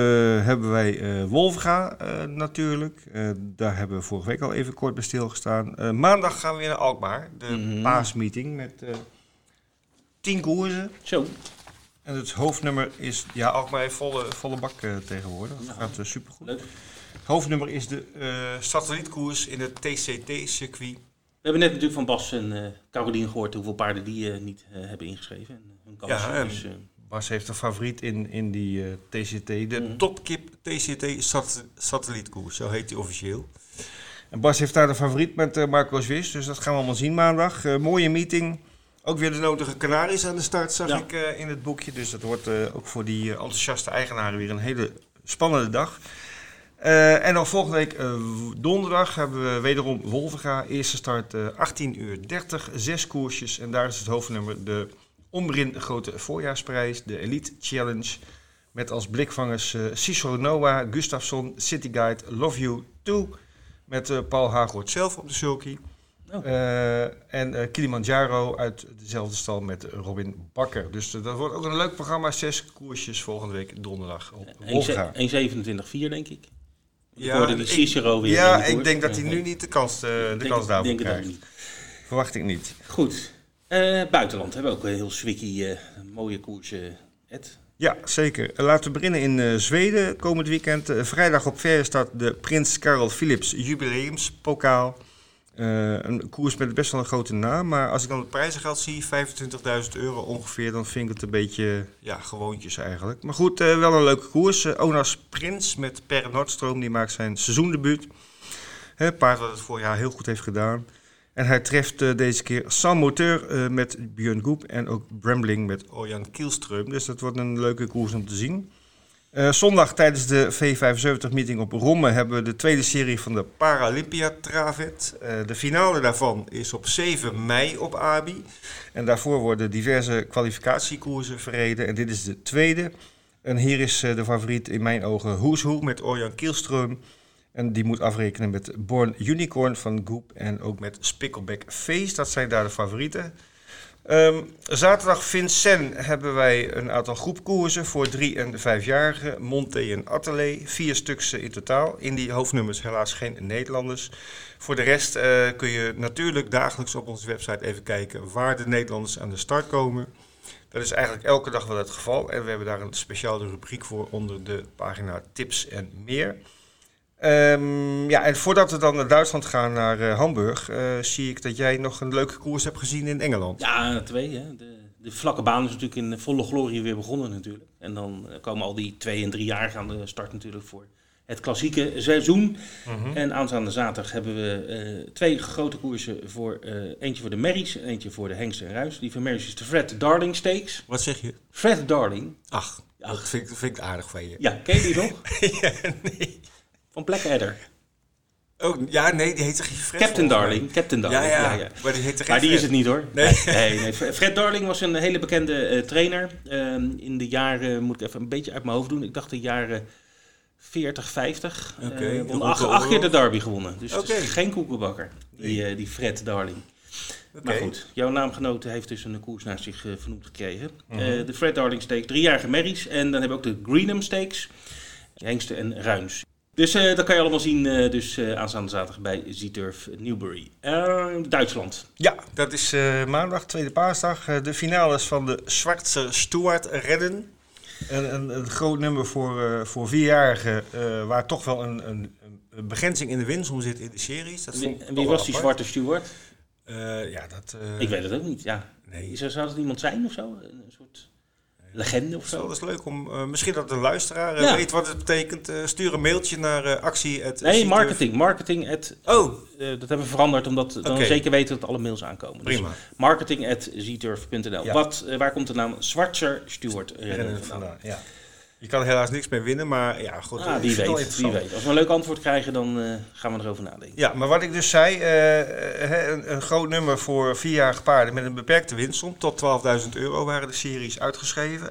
hebben wij uh, Wolfga natuurlijk. daar hebben we vorige week al even kort bij stilgestaan. maandag gaan we weer naar Alkmaar. De mm -hmm. paasmeeting met tien koersen. Zo. En het hoofdnummer is, ja, ook maar volle, volle bak tegenwoordig. Dat gaat uh, supergoed. Leuk. Hoofdnummer is de uh, satellietkoers in het TCT-circuit. We hebben net natuurlijk van Bas en uh, Caroline gehoord hoeveel paarden die niet hebben ingeschreven. En hun ja, dus, Bas heeft een favoriet in, in die TCT, de mm. Topkip TCT sat satellietkoers, zo heet die officieel. En Bas heeft daar de favoriet met Marco Zwis, dus dat gaan we allemaal zien maandag. mooie meeting. Ook weer de nodige Canaries aan de start, zag ik uh, in het boekje. Dus dat wordt uh, ook voor die uh, enthousiaste eigenaren weer een hele spannende dag. En dan volgende week donderdag hebben we wederom Wolvenga. Eerste start 18 uur 30, zes koersjes. En daar is het hoofdnummer de Ombrin Grote Voorjaarsprijs, de Elite Challenge. Met als blikvangers Cicero Noah, Gustafsson, City Guide, Love You 2. Met Paul Hagoort zelf op de sulky. Oh. En Kilimanjaro uit dezelfde stal met Robin Bakker. Dus dat wordt ook een leuk programma. Zes koersjes volgende week donderdag op 1,27,4 denk ik. Ja, hoorde die Cicero weer. Ja, ik denk dat hij nu niet de kans, de denk, kans daarvoor krijgt. Niet. Verwacht ik niet. Goed. buitenland hebben we ook een heel swikkie mooie koersen. Ed? Ja, zeker. Laten we beginnen in Zweden komend weekend. vrijdag op start de Prins Karel Philips Jubileumspokaal. Uh, een koers met best wel een grote naam. Maar als ik dan het prijzengeld zie, 25.000 euro ongeveer, dan vind ik het een beetje ja, gewoontjes eigenlijk. Maar goed, uh, wel een leuke koers. Uh, Onas Prins met Per Noordstroom, die maakt zijn seizoendebuut. Hè, paard wat het vorig jaar heel goed heeft gedaan. En hij treft deze keer Sam Moteur met Björn Goep en ook Brambling met Orjan Kielström. Dus dat wordt een leuke koers om te zien. Uh, zondag tijdens de V75-meeting op Romme hebben we de tweede serie van de Paralympia Travet. Uh, de finale daarvan is op 7 mei op Abi. En daarvoor worden diverse kwalificatiekoersen verreden. En dit is de tweede. En hier is uh, de favoriet in mijn ogen Hoeshoe met Orjan Kielström. En die moet afrekenen met Born Unicorn van Goop en ook met Spickleback Face. Dat zijn daar de favorieten. Um, zaterdag Vincent hebben wij een aantal groepkoersen voor drie- en vijfjarigen. Monte en Atelier, vier stuks in totaal. In die hoofdnummers helaas geen Nederlanders. Voor de rest uh, kun je natuurlijk dagelijks op onze website even kijken waar de Nederlanders aan de start komen. Dat is eigenlijk elke dag wel het geval. En we hebben daar een speciale rubriek voor onder de pagina tips en meer. Um, ja, en voordat we dan naar Duitsland gaan, naar uh, Hamburg, uh, zie ik dat jij nog een leuke koers hebt gezien in Engeland. Ja, twee. Hè. De, de vlakke baan is natuurlijk in volle glorie weer begonnen natuurlijk. En dan eh, komen al die twee en drie jaar aan de start natuurlijk voor het klassieke seizoen. Mm -hmm. En aanstaande zaterdag hebben we uh, twee grote koersen. Voor, uh, eentje voor de Merries en eentje voor de Hengst en Ruis. Die van Merries is de Fred Darling Stakes. Wat zeg je? Fred Darling. Ach, Ach. dat vind, ik, vind ik aardig van je. Ja, ken je die nog? (laughs) ja, nee. Van Blackadder. Oh, ja, nee, die heet Fred Captain Darling. Captain Darling. Ja, ja, ja. Maar die, heet maar die is het niet hoor. Nee. nee, nee. Fred Darling was een hele bekende uh, trainer. Uh, in de jaren, moet ik even een beetje uit mijn hoofd doen. Ik dacht de jaren 40, 50. Oké. Okay. Uh, acht, acht, keer de derby gewonnen. Dus okay. geen koekenbakker, die, die Fred Darling. Okay. Maar goed, jouw naamgenoot heeft dus een koers naar zich vernoemd gekregen. Mm -hmm. de Fred Darling Stakes, driejarige merries. En dan hebben we ook de Greenham Stakes. Hengsten en Ruins. Dus uh, dat kan je allemaal zien uh, dus, uh, aanstaande zaterdag bij Z-Turf Newbury. Duitsland. Ja, dat is maandag, tweede paasdag. de finales van de Zwarte Stuart Redden. Een, een, een, groot nummer voor, voor vierjarigen, waar toch wel een, een, een, begrenzing in de winst zit in de series. Dat wie, en wie was die Zwarte Stuart? ja, dat... Ik weet het ook niet, ja. Nee. Zou, zou het iemand zijn of zo? Een soort legende of zo. Dat is leuk om, uh, misschien dat een luisteraar uh, weet wat het betekent. Uh, stuur een mailtje naar actie. nee, marketing. Marketing at, oh. dat hebben we veranderd omdat we dan zeker weten dat alle mails aankomen. Dus Prima. Dus marketing at. Wat, waar komt de naam Zwartser Stuart vandaan? Ja. Je kan helaas niks mee winnen, maar ja, goed. Ah, wie, weet. Als we een leuk antwoord krijgen, dan uh, gaan we erover nadenken. Ja, maar wat ik dus zei, uh, een, een, groot nummer voor vierjarige paarden met een beperkte winstsom. Tot 12.000 euro waren de series uitgeschreven.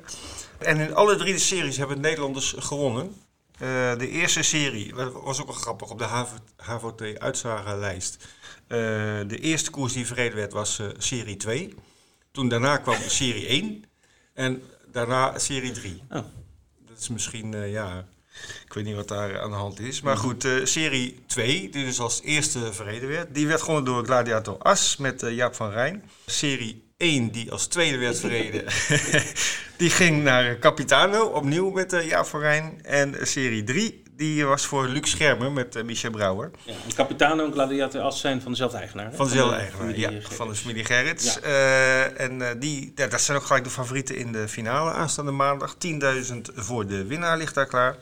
En in alle drie de series hebben Nederlanders gewonnen. Uh, de eerste serie was ook wel grappig op de HVT uitzagenlijst. de eerste koers die verreden werd was serie 2. Toen daarna kwam serie 1. En daarna serie 3. Oh is misschien, uh, ja, ik weet niet wat daar aan de hand is. Maar goed, uh, serie 2, die dus als eerste verreden werd, die werd gewonnen door Gladiator As met uh, Jaap van Rijn. Serie 1, die als tweede werd verreden, (laughs) die ging naar Capitano, opnieuw met Jaap van Rijn. En serie 3, die was voor Luc Schermer met uh, Michel Brouwer. Ja, en Capitano en Gladiator As zijn van dezelfde eigenaar. Van dezelfde eigenaar, ja. Van de familie Gerrits. Uh, en die, ja, dat zijn ook gelijk de favorieten in de finale aanstaande maandag. 10.000 voor de winnaar ligt daar klaar.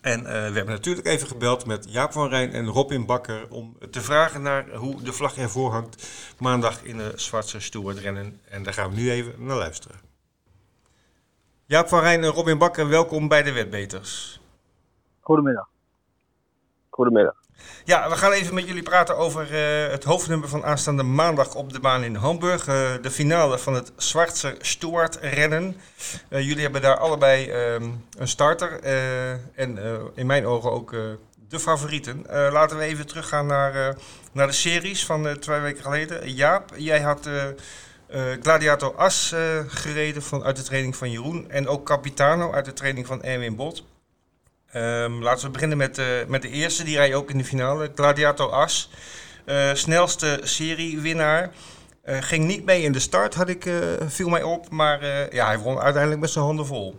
En we hebben natuurlijk even gebeld met Jaap van Rijn en Robin Bakker om te vragen naar hoe de vlag ervoor hangt maandag in de Zwartse Stoerrennen. En daar gaan we nu even naar luisteren. Jaap van Rijn en Robin Bakker, welkom bij de Wetbeters. Goedemiddag. Goedemiddag. Ja, we gaan even met jullie praten over uh, het hoofdnummer van aanstaande maandag op de baan in Hamburg. Uh, de finale van het Zwartse Stuart-rennen. Uh, jullie hebben daar allebei een starter en in mijn ogen ook de favorieten. laten we even teruggaan naar, naar de series van twee weken geleden. Jaap, jij had Gladiator As gereden van, uit de training van Jeroen en ook Capitano uit de training van Erwin Bot. Um, laten we beginnen met, uh, met de eerste, die rij ook in de finale. Gladiator As, uh, snelste seriewinnaar. Uh, ging niet mee in de start, had ik, viel mij op. Maar ja, hij won uiteindelijk met zijn handen vol.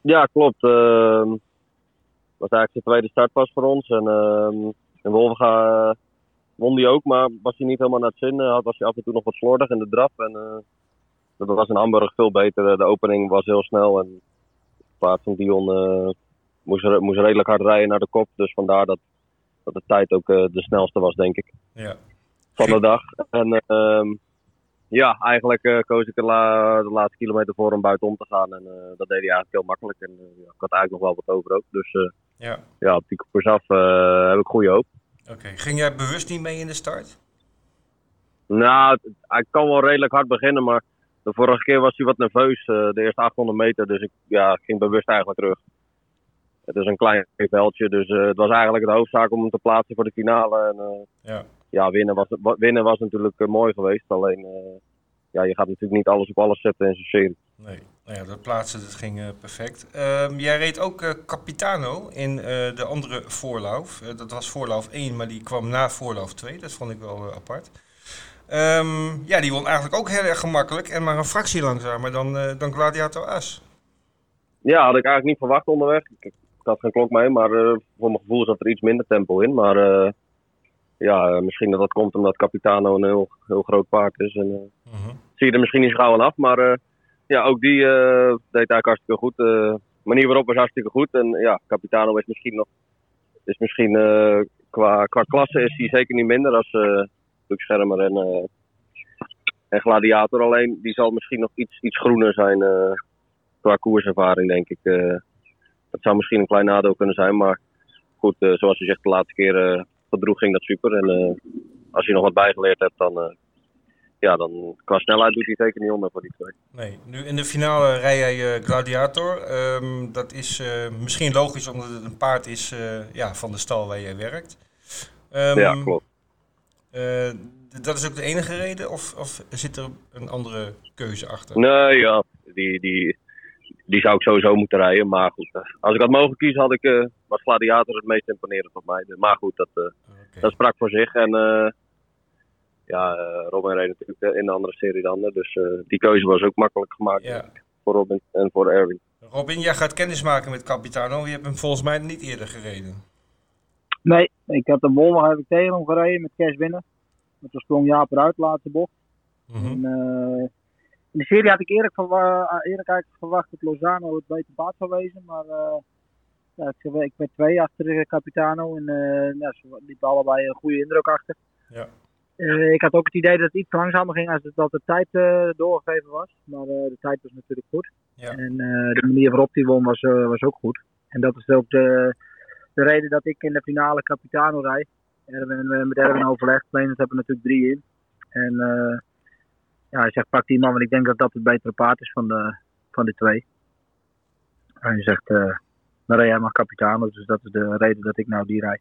Ja, klopt. Uh, was eigenlijk de tweede start pas voor ons. En, en Wolvenga won die ook, maar was hij niet helemaal naar het zin. was hij af en toe nog wat slordig in de draf. En dat was in Hamburg veel beter. De opening was heel snel en paard van Dion uh, moest, moest redelijk hard rijden naar de kop. Dus vandaar dat, dat de tijd ook uh, de snelste was, denk ik. Ja. Van de dag. En uh, ja, eigenlijk uh, koos ik de, la de, laatste kilometer voor om buitenom te gaan. En dat deed hij eigenlijk heel makkelijk. En ik had eigenlijk nog wel wat over ook. Dus ja. ja, op die koers af heb ik goede hoop. Oké, ging jij bewust niet mee in de start? Nou, hij kan wel redelijk hard beginnen, maar de vorige keer was hij wat nerveus, uh, de eerste 800 meter. Dus ik ja, ging bewust eigenlijk terug. Het is een klein veldje, dus uh, het was eigenlijk de hoofdzaak om hem te plaatsen voor de finale. En, uh, ja. ja, winnen was, winnen was natuurlijk mooi geweest. Alleen, ja, je gaat natuurlijk niet alles op alles zetten in zo'n serie. Nee, nou ja, dat plaatsen dat ging perfect. Um, jij reed ook Capitano in de andere voorlauf. dat was voorlauf 1, maar die kwam na voorlauf 2. Dat vond ik wel apart. Um, ja, die won eigenlijk ook heel erg gemakkelijk en maar een fractie langzamer dan, uh, dan Gladiator As. Ja, had ik eigenlijk niet verwacht onderweg. Ik, had geen klok mee, maar uh, voor mijn gevoel zat er iets minder tempo in. Maar uh, ja, misschien dat dat komt omdat Capitano een heel, heel groot paard is. En, -huh. Zie je er misschien niet gauw aan af, maar ja, ook die deed eigenlijk hartstikke goed. De manier waarop was hartstikke goed. En ja, Capitano is misschien nog, is misschien qua, qua klasse is hij zeker niet minder als Schermer en, uh, en Gladiator. Alleen die zal misschien nog iets, iets groener zijn uh, qua koerservaring, denk ik. Uh, dat zou misschien een klein nadeel kunnen zijn. Maar goed, zoals je zegt, de laatste keer gedroeg ging dat super. En als je nog wat bijgeleerd hebt, dan, ja, dan qua snelheid doet hij zeker niet onder voor die twee. Nee, nu in de finale rij jij Gladiator. Um, dat is misschien logisch omdat het een paard is ja, van de stal waar jij werkt. Um, ja, klopt. Uh, dat is ook de enige reden of, of zit er een andere keuze achter? Nee, ja, die, die, die zou ik sowieso moeten rijden. Maar goed, eh, als ik had mogen kiezen, had ik, uh, was Gladiator het meest imponerend op mij. Maar goed, dat, uh, okay. dat sprak voor zich. En ja, Robin reed natuurlijk in de andere serie dan. Dus die keuze was ook makkelijk gemaakt ja. voor Robin en voor Erwin. Robin, jij gaat kennis maken met Capitano. Je hebt hem volgens mij niet eerder gereden. Nee, ik had de Volvo heb ik tegen hem gereden met cash binnen. Met de sprong Jaap eruit, laatste bocht. Mm -hmm. en, uh, in de serie had ik eerlijk, verwa eerlijk eigenlijk verwacht dat Lozano het beter baat zou wezen. Maar uh, ja, ik, ik ben twee achter Capitano en uh, ja, ze liepen allebei een goede indruk achter. Ja. ik had ook het idee dat het iets langzamer ging als het, dat de tijd doorgegeven was. Maar de tijd was natuurlijk goed. Ja. En de manier waarop die won was, was ook goed. En dat is ook de de reden dat ik in de finale Capitano rijd. Erwin, met Erwin overlegd. Pleiners hebben natuurlijk drie in. En uh, ja, hij zegt pak die man, want ik denk dat dat het betere paard is van de, van de twee. En hij zegt, uh, dan rij jij maar Capitano. Dus dat is de reden dat ik nou die rijd.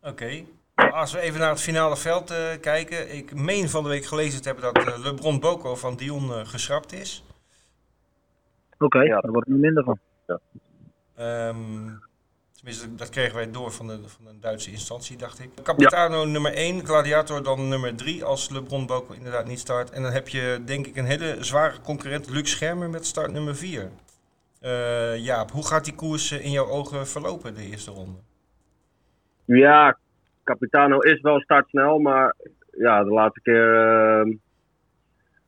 Oké. Okay. Als we even naar het finale veld uh, kijken. Ik meen van de week gelezen te hebben dat LeBron Boko van Dion geschrapt is. Oké, okay, ja. daar wordt er niet minder van. Ja. Um, Tenminste, dat kregen wij door van, de, van een Duitse instantie, dacht ik. Capitano nummer 1, Gladiator dan nummer 3 als LeBron Boko inderdaad niet start. En dan heb je denk ik een hele zware concurrent, Luc Schermer, met start nummer 4. Uh, Jaap, hoe gaat die koers in jouw ogen verlopen, de eerste ronde? Ja, Capitano is wel startsnel, maar ja, de laatste keer, uh,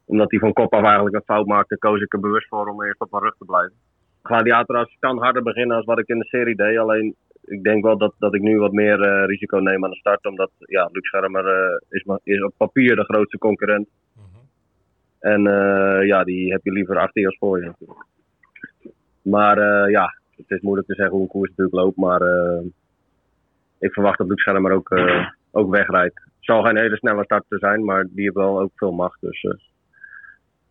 omdat hij van kop af eigenlijk een fout maakte, koos ik er bewust voor om eerst op mijn rug te blijven. Gladiator als kan harder beginnen als wat ik in de serie deed. Alleen ik denk wel dat, dat ik nu wat meer uh, risico neem aan de start. Omdat ja, Luc Schermer uh, is, is op papier de grootste concurrent. Mm -hmm. En uh, ja, die heb je liever achter je als voor je natuurlijk. Maar ja, het is moeilijk te zeggen hoe een koers natuurlijk loopt. Maar ik verwacht dat Luc Schermer ook, ook wegrijdt. Het zal geen hele snelle start te zijn, maar die heeft wel ook veel macht. Dus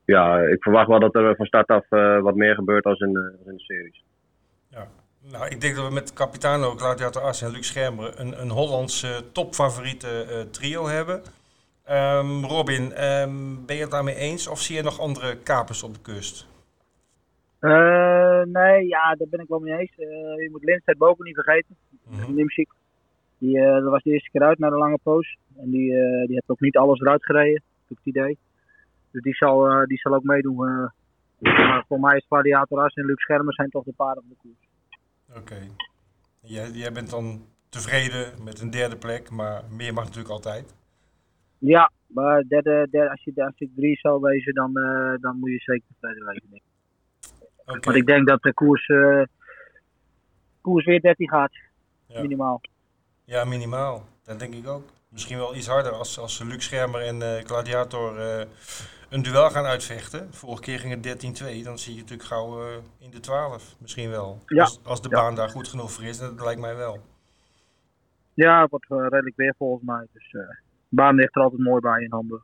ja, ik verwacht wel dat er van start af uh, wat meer gebeurt als in, de, in de series. Ja, nou, ik denk dat we met Capitano, Claudia As en Luc Schermer een, een Hollandse uh, topfavoriete uh, trio hebben. Um, Robin, um, ben je het daarmee eens of zie je nog andere kapers op de kust? nee, ja, daar ben ik wel mee eens. je moet Lindstedt boven niet vergeten. Mm -hmm. Nimsik. Die dat was de eerste keer uit na de lange poos. En die, die heeft ook niet alles eruit gereden, heb ik het idee. Dus die zal, uh, die zal ook meedoen. Uh, maar voor mij is Gladiator As en Luc Schermer zijn toch de paarden van de koers. Oké. Okay. Jij, jij bent dan tevreden met een derde plek, maar meer mag natuurlijk altijd. Ja, maar derde, derde, als, je, als ik drie zou wezen, dan, uh, dan moet je zeker tevreden wezen. Okay. Want ik denk dat de koers, uh, koers weer 13 gaat. Ja. Minimaal. Ja, minimaal. Dat denk ik ook. Misschien wel iets harder als, als Luc Schermer en uh, Gladiator een duel gaan uitvechten. Vorige keer ging het 13-2. Dan zie je natuurlijk gauw uh, in de 12. Misschien wel. Ja. Als, als de ja. baan daar goed genoeg voor is. Dat lijkt mij wel. Ja, het wordt redelijk weer volgens mij. Dus de baan ligt er altijd mooi bij in Hamburg.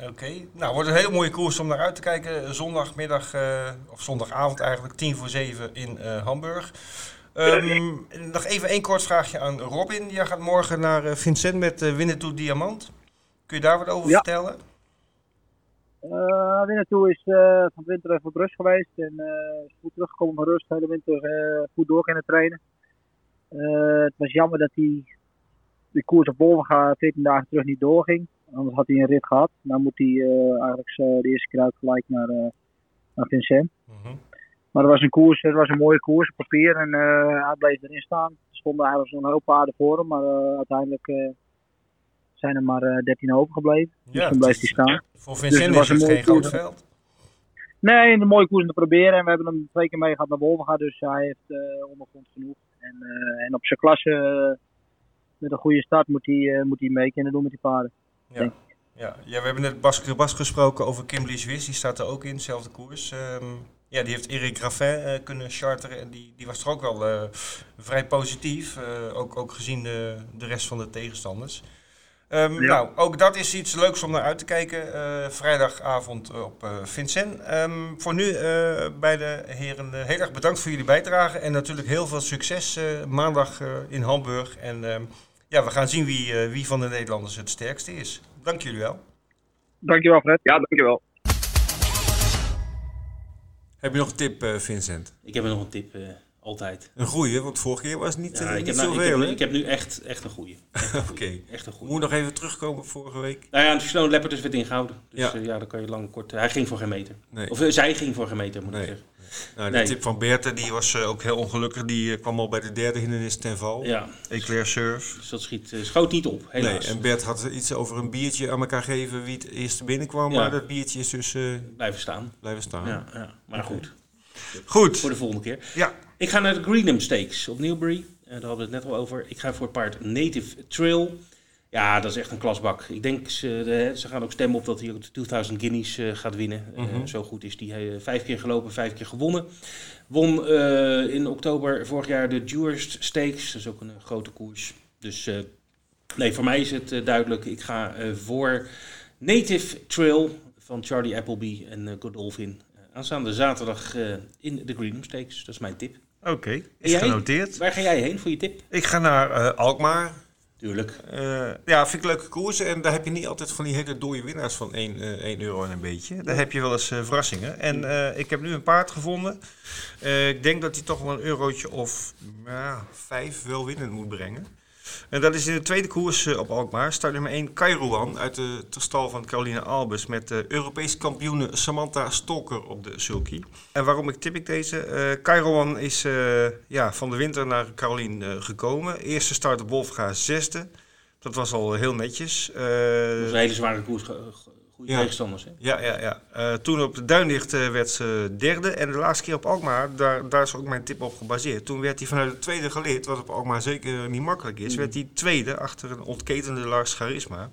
Oké, okay. nou wordt een hele mooie koers om naar uit te kijken. Zondagmiddag, of zondagavond eigenlijk, tien voor zeven in Hamburg. Um, nog even één kort vraagje aan Robin. Jij gaat morgen naar uh, Vincent met uh, Winnetou Diamant. Kun je daar wat over ja. vertellen? Uh, Winnetou is van de winter even op rust geweest. En is goed teruggekomen van rust. De hele winter goed door kunnen trainen. het was jammer dat hij de koers op Wolvenga 14 dagen terug niet doorging. Anders had hij een rit gehad. Dan moet hij eigenlijk de eerste keer uit gelijk naar, naar Vincent. -hmm. Maar het was een koers, het was een mooie koers op papier en uh, hij bleef erin staan. Er stonden eigenlijk zo'n hoop paarden voor hem, maar uh, uiteindelijk uh, zijn er maar 13 overgebleven. Ja, dus toen bleef hij staan. Voor Vincent dus is het geen groot veld. Nee, een mooie koers om te proberen. En we hebben hem twee keer mee gehad naar Wolvenga, dus hij heeft ondergrond genoeg. En, en op zijn klasse, met een goede start, moet hij, moet hij mee kunnen doen met die paarden. Ja. Ja. ja, we hebben net Bas, Bas gesproken over Kimberly Swiss, die staat er ook in, dezelfde koers. Um, ja, die heeft Eric Raffin uh, kunnen charteren en die, die was er ook wel uh, vrij positief, uh, ook, ook gezien de, de rest van de tegenstanders. Um, ja. Nou, ook dat is iets leuks om naar uit te kijken. vrijdagavond op Vincent. Um, voor nu bij de heren heel erg bedankt voor jullie bijdrage en natuurlijk heel veel succes maandag in Hamburg. En um, ja, we gaan zien wie, wie van de Nederlanders het sterkste is. Dank jullie wel. Dankjewel Fred. Ja, dankjewel. Heb je nog een tip, uh, Vincent? Ik heb nog een tip, uh, altijd. Een goeie, want vorige keer was het niet, ja, ik niet heb zoveel. Nou, ik, heb, ik heb nu echt, echt een goeie. (laughs) Oké. Okay. Echt een goeie. Moet nog even terugkomen op vorige week? Nou ja, Snow Leopard is werd ingehouden. Dus ja. ja, dan kan je lang kort... hij ging voor geen meter. Nee. Of zij ging voor geen meter, moet nee. ik zeggen. Nou, de nee. tip van Berthe die was uh, ook heel ongelukkig. Die uh, kwam al bij de derde hindernis ten val. Ja. Eclair Surf. Dus dat schiet, uh, schoot niet op, helaas. Nee, en Bert had iets over een biertje aan elkaar geven wie het eerst binnenkwam. Ja. Maar dat biertje is dus... blijven staan. Blijven staan. Ja, ja. maar okay. goed. Goed. Voor de volgende keer. Ja. Ik ga naar de Greenham Stakes op Newbury. daar hadden we het net al over. Ik ga voor het paard Native Trail. Ja, dat is echt een klasbak. Ik denk, ze, de, ze gaan ook stemmen op dat hij ook de 2000 Guineas uh, gaat winnen. Mhm. Uh, zo goed is die. Uh, vijf keer gelopen, vijf keer gewonnen. Won eh, in oktober vorig jaar de Dewhurst Stakes. Dat is ook een grote koers. Dus eh, nee, voor mij is het eh, duidelijk. Ik ga voor Native Trail van Charlie Appleby en Godolphin. Aanstaande zaterdag in de Greenham Stakes. Dat is mijn tip. Oké, okay, is genoteerd. Waar ga jij heen voor je tip? Ik ga naar Alkmaar. Tuurlijk. Uh, ja, vind ik leuke koersen. En daar heb je niet altijd van die hele dode winnaars van 1, uh, 1 euro en een beetje. Daar heb je wel eens uh, verrassingen. En ik heb nu een paard gevonden. ik denk dat hij toch wel een eurotje of vijf wel winnend moet brengen. En dat is in de tweede koers uh, op Alkmaar. Start nummer 1 Kairouan uit de stal van Caroline Albers met de Europese kampioene Samantha Stolker op de sulky. En waarom ik tip ik deze? Uh, Kairouan is uh, ja, van de winter naar Caroline gekomen. Eerste start op Wolfga, zesde. Dat was al heel netjes. dat was een hele zware koers goede ja. tegenstanders. Hè? Ja, ja, ja. Uh, toen op de Duinlicht uh, werd ze derde. En de laatste keer op Alkmaar, daar, daar is ook mijn tip op gebaseerd. Toen werd hij vanuit de tweede geleerd, wat op Alkmaar zeker niet makkelijk is. Mm. Werd hij tweede achter een ontketende Lars Charisma.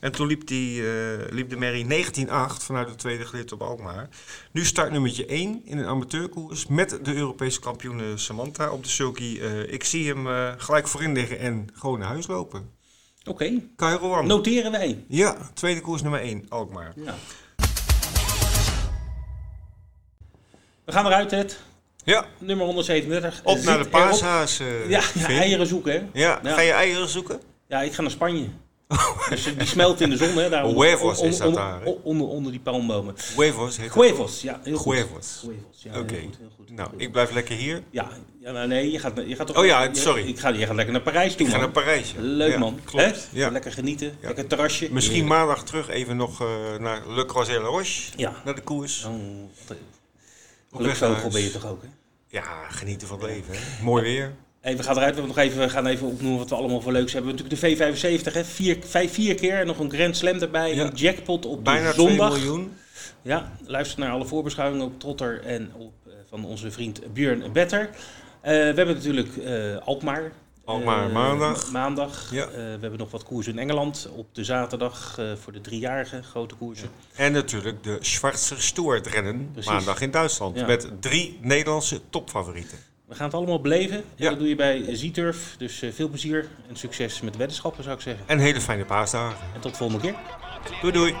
En toen liep, die, uh, liep de Merrie 19-8 vanuit de tweede geleerd op Alkmaar. Nu start nummertje 1 in een amateurkoers met de Europese kampioen Samantha op de sulky. ik zie hem gelijk voorin liggen en gewoon naar huis lopen. Oké. Okay. Noteren wij. Ja, tweede koers nummer 1, Alkmaar. Ja. We gaan eruit, Ted. Ja. Nummer 137. Op naar de paashaas. Uh, ja, ja, eieren zoeken, hè? Ja. ja. ga je eieren zoeken? Ja, ik ga naar Spanje. Dus die smelt in de zon, hè? Daar Huevos is dat daar, onder, onder die palmbomen. Huevos heet Huevos, ja. Heel goed. Huevos. Huevos, ja. Oké. Nou, ik blijf lekker hier. Ja, ja nou, nee, je gaat, je gaat toch... Oh ja, sorry. Je, ik ga, je gaat lekker naar Parijs toe, Ik ga naar Parijs, Leuk, ja, man. Klopt. Ja. Lekker genieten, lekker terrasje. Misschien maandag terug even nog uh, naar Le Croisé La Roche. Ja. Naar de koers. Oh, Geluksvogel ben je toch ook, hè? Ja, genieten van het leven, hè? Mooi weer. Hey, we gaan eruit. We, nog even, we gaan even opnoemen wat we allemaal voor leuks hebben. We hebben natuurlijk de V75, hè? Vier, vijf, vier keer. Nog een Grand Slam erbij. Ja. Een jackpot op Bijna de zondag. 2 miljoen. Ja, luister naar alle voorbeschouwingen op Trotter en op, uh, van onze vriend Björn Better. Uh, we hebben natuurlijk uh, Alkmaar. Alkmaar maandag. Maandag. Ja. we hebben nog wat koersen in Engeland. Op de zaterdag voor de driejarigen grote koersen. Ja. En natuurlijk de Schwarzer Stuart rennen maandag in Duitsland. Met drie Nederlandse topfavorieten. We gaan het allemaal beleven. Ja. Dat doe je bij Z-Turf. Dus eh, veel plezier en succes met weddenschappen, zou ik zeggen. En hele fijne paasdagen. En tot de volgende keer. Doei doei.